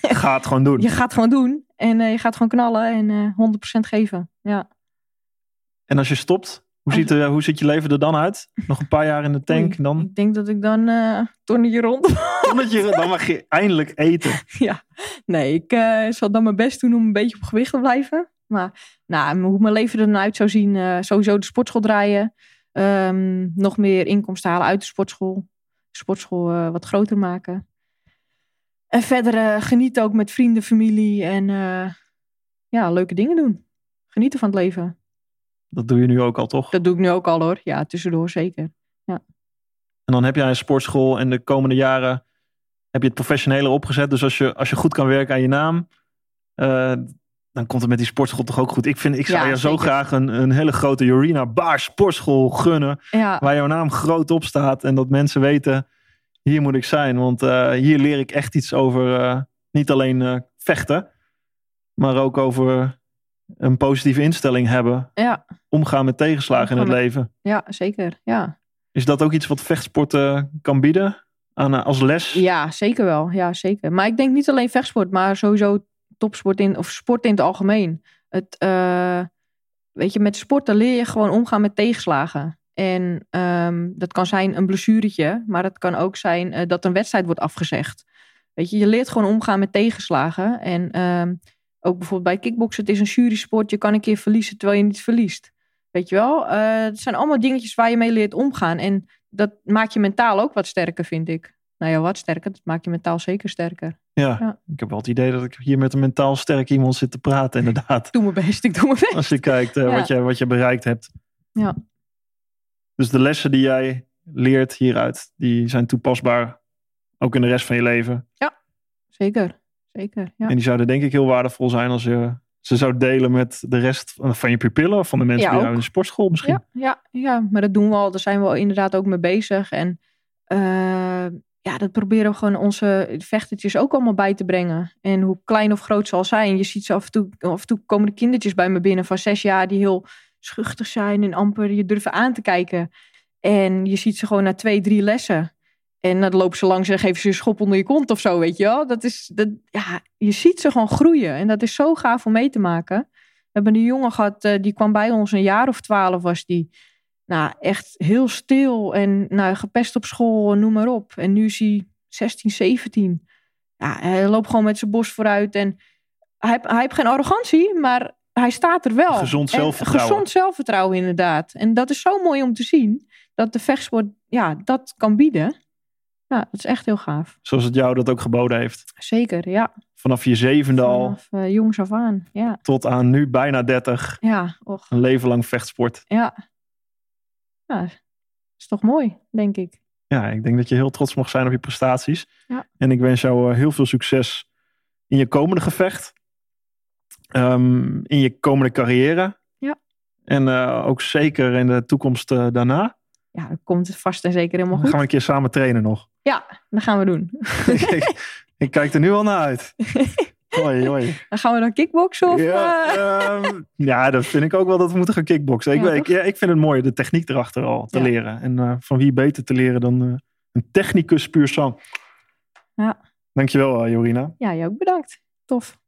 [SPEAKER 2] Ga het gewoon doen.
[SPEAKER 3] je gaat gewoon doen en eh, je gaat gewoon knallen en eh 100% geven. Ja.
[SPEAKER 2] En als je stopt, hoe ziet, er, hoe ziet je leven er dan uit? Nog een paar jaar in de tank, dan,
[SPEAKER 3] Ik denk dat ik dan eh tonnetje rond.
[SPEAKER 2] tonnetje, dan mag je eindelijk eten.
[SPEAKER 3] ja, nee, ik eh, zal dan mijn best doen om een beetje op gewicht te blijven. Maar nou, hoe mijn leven er dan uit zou zien, eh, sowieso de sportschool draaien. Ehm, nog meer inkomsten halen uit de sportschool. De sportschool eh, wat groter maken. En verder eh, genieten ook met vrienden, familie en eh, ja, leuke dingen doen. Genieten van het leven.
[SPEAKER 2] Dat doe je nu ook al, toch?
[SPEAKER 3] Dat doe ik nu ook al hoor. Ja, tussendoor zeker.
[SPEAKER 2] En dan heb jij een sportschool en de komende jaren heb je het professioneler opgezet. Dus als je, als je goed kan werken aan je naam, eh, dan komt het met die sportschool toch ook goed. Ik, vind, ik zou
[SPEAKER 3] Ja,
[SPEAKER 2] je zo graag een, een hele grote Jorina Baar sportschool gunnen.
[SPEAKER 3] Ja,
[SPEAKER 2] Waar jouw naam groot op staat en dat mensen weten, hier moet ik zijn. Want eh, hier leer ik echt iets over eh, niet alleen vechten, maar ook over een positieve instelling hebben.
[SPEAKER 3] ja,
[SPEAKER 2] Omgaan met tegenslagen in het leven.
[SPEAKER 3] ja, zeker. Ja.
[SPEAKER 2] Is dat ook iets wat vechtsport eh, kan bieden aan, eh, als les?
[SPEAKER 3] Ja, zeker wel. Ja, zeker. Maar ik denk niet alleen vechtsport, maar sowieso topsport in, of sport in het algemeen. Het, eh, weet je, met sporten leer je gewoon omgaan met tegenslagen. En ehm, dat kan zijn een blessuretje, maar het kan ook zijn eh, dat een wedstrijd wordt afgezegd. Weet je, je leert gewoon omgaan met tegenslagen. En ehm, ook bijvoorbeeld bij kickboksen, het is een jurysport. Je kan een keer verliezen terwijl je niet verliest. Weet je wel? Eh, het zijn allemaal dingetjes waar je mee leert omgaan. En dat maakt je mentaal ook wat sterker, vind ik. Nou ja, wat sterker. Dat maakt je mentaal zeker sterker.
[SPEAKER 2] Ja,
[SPEAKER 3] Ja.
[SPEAKER 2] ik heb wel het idee dat ik hier met een mentaal sterk iemand zit te praten, inderdaad.
[SPEAKER 3] Doe mijn best, ik doe mijn best.
[SPEAKER 2] Als je kijkt eh,
[SPEAKER 3] Ja.
[SPEAKER 2] wat, je, wat je bereikt hebt.
[SPEAKER 3] Ja.
[SPEAKER 2] Dus de lessen die jij leert hieruit, die zijn toepasbaar ook in de rest van je leven.
[SPEAKER 3] Zeker, zeker. Ja.
[SPEAKER 2] En die zouden denk ik heel waardevol zijn als je ze zou delen met de rest van je pupillen of van de mensen
[SPEAKER 3] Ja,
[SPEAKER 2] bij jou in de sportschool misschien.
[SPEAKER 3] Ja, ja, ja, maar dat doen we al. Daar zijn we al inderdaad ook mee bezig. En eh, ja, dat proberen we gewoon onze vechtertjes ook allemaal bij te brengen. En hoe klein of groot ze al zijn. Je ziet ze af en toe, af en toe komen de kindertjes bij me binnen van zes jaar die heel schuchtig zijn en amper je durven aan te kijken. En je ziet ze gewoon na twee, drie lessen. En dan lopen ze langs en geven ze een schop onder je kont of zo, weet je wel. Dat is, dat, ja, je ziet ze gewoon groeien. En dat is zo gaaf om mee te maken. We hebben een jongen gehad, eh, die kwam bij ons een jaar of twaalf was die. Nou, echt heel stil en nou, gepest op school, noem maar op. En nu is hij 16, 17. Ja, hij loopt gewoon met zijn borst vooruit. En hij, heeft- hij heeft geen arrogantie, maar hij staat er wel.
[SPEAKER 2] Gezond
[SPEAKER 3] En
[SPEAKER 2] zelfvertrouwen.
[SPEAKER 3] gezond zelfvertrouwen, inderdaad. En dat is zo mooi om te zien. Dat de vechtsport ja, dat kan bieden. Ja, dat is echt heel gaaf.
[SPEAKER 2] Zoals het jou dat ook geboden heeft.
[SPEAKER 3] Zeker, ja.
[SPEAKER 2] Vanaf je zevende al
[SPEAKER 3] Vanaf eh, jongs af aan. Ja,
[SPEAKER 2] tot aan nu bijna 30.
[SPEAKER 3] ja, och,
[SPEAKER 2] Een leven lang vechtsport.
[SPEAKER 3] ja. Ja, is toch mooi, denk ik.
[SPEAKER 2] Ja, ik denk dat je heel trots mag zijn op je prestaties.
[SPEAKER 3] Ja.
[SPEAKER 2] En ik wens jou eh, heel veel succes in je komende gevecht. Ehm, in je komende carrière.
[SPEAKER 3] Ja.
[SPEAKER 2] En eh, ook zeker in de toekomst daarna.
[SPEAKER 3] Ja, dat komt vast en zeker helemaal
[SPEAKER 2] Dan
[SPEAKER 3] goed.
[SPEAKER 2] gaan we een keer samen trainen nog.
[SPEAKER 3] Dat gaan we doen.
[SPEAKER 2] ik, ik kijk er nu al naar uit. Hoi, hoi.
[SPEAKER 3] Dan gaan we dan kickboksen of...
[SPEAKER 2] Ja,
[SPEAKER 3] eh,
[SPEAKER 2] ehm, ja, dat vind ik ook wel dat we moeten gaan kickboksen. Ik,
[SPEAKER 3] Ja,
[SPEAKER 2] ik, ja, vind het mooi, de techniek erachter al te
[SPEAKER 3] Ja.
[SPEAKER 2] leren. En eh, van wie beter te leren dan eh, een technicus puur sang.
[SPEAKER 3] Ja.
[SPEAKER 2] Dankjewel, Jorina.
[SPEAKER 3] Ja, jij ook bedankt. Tof.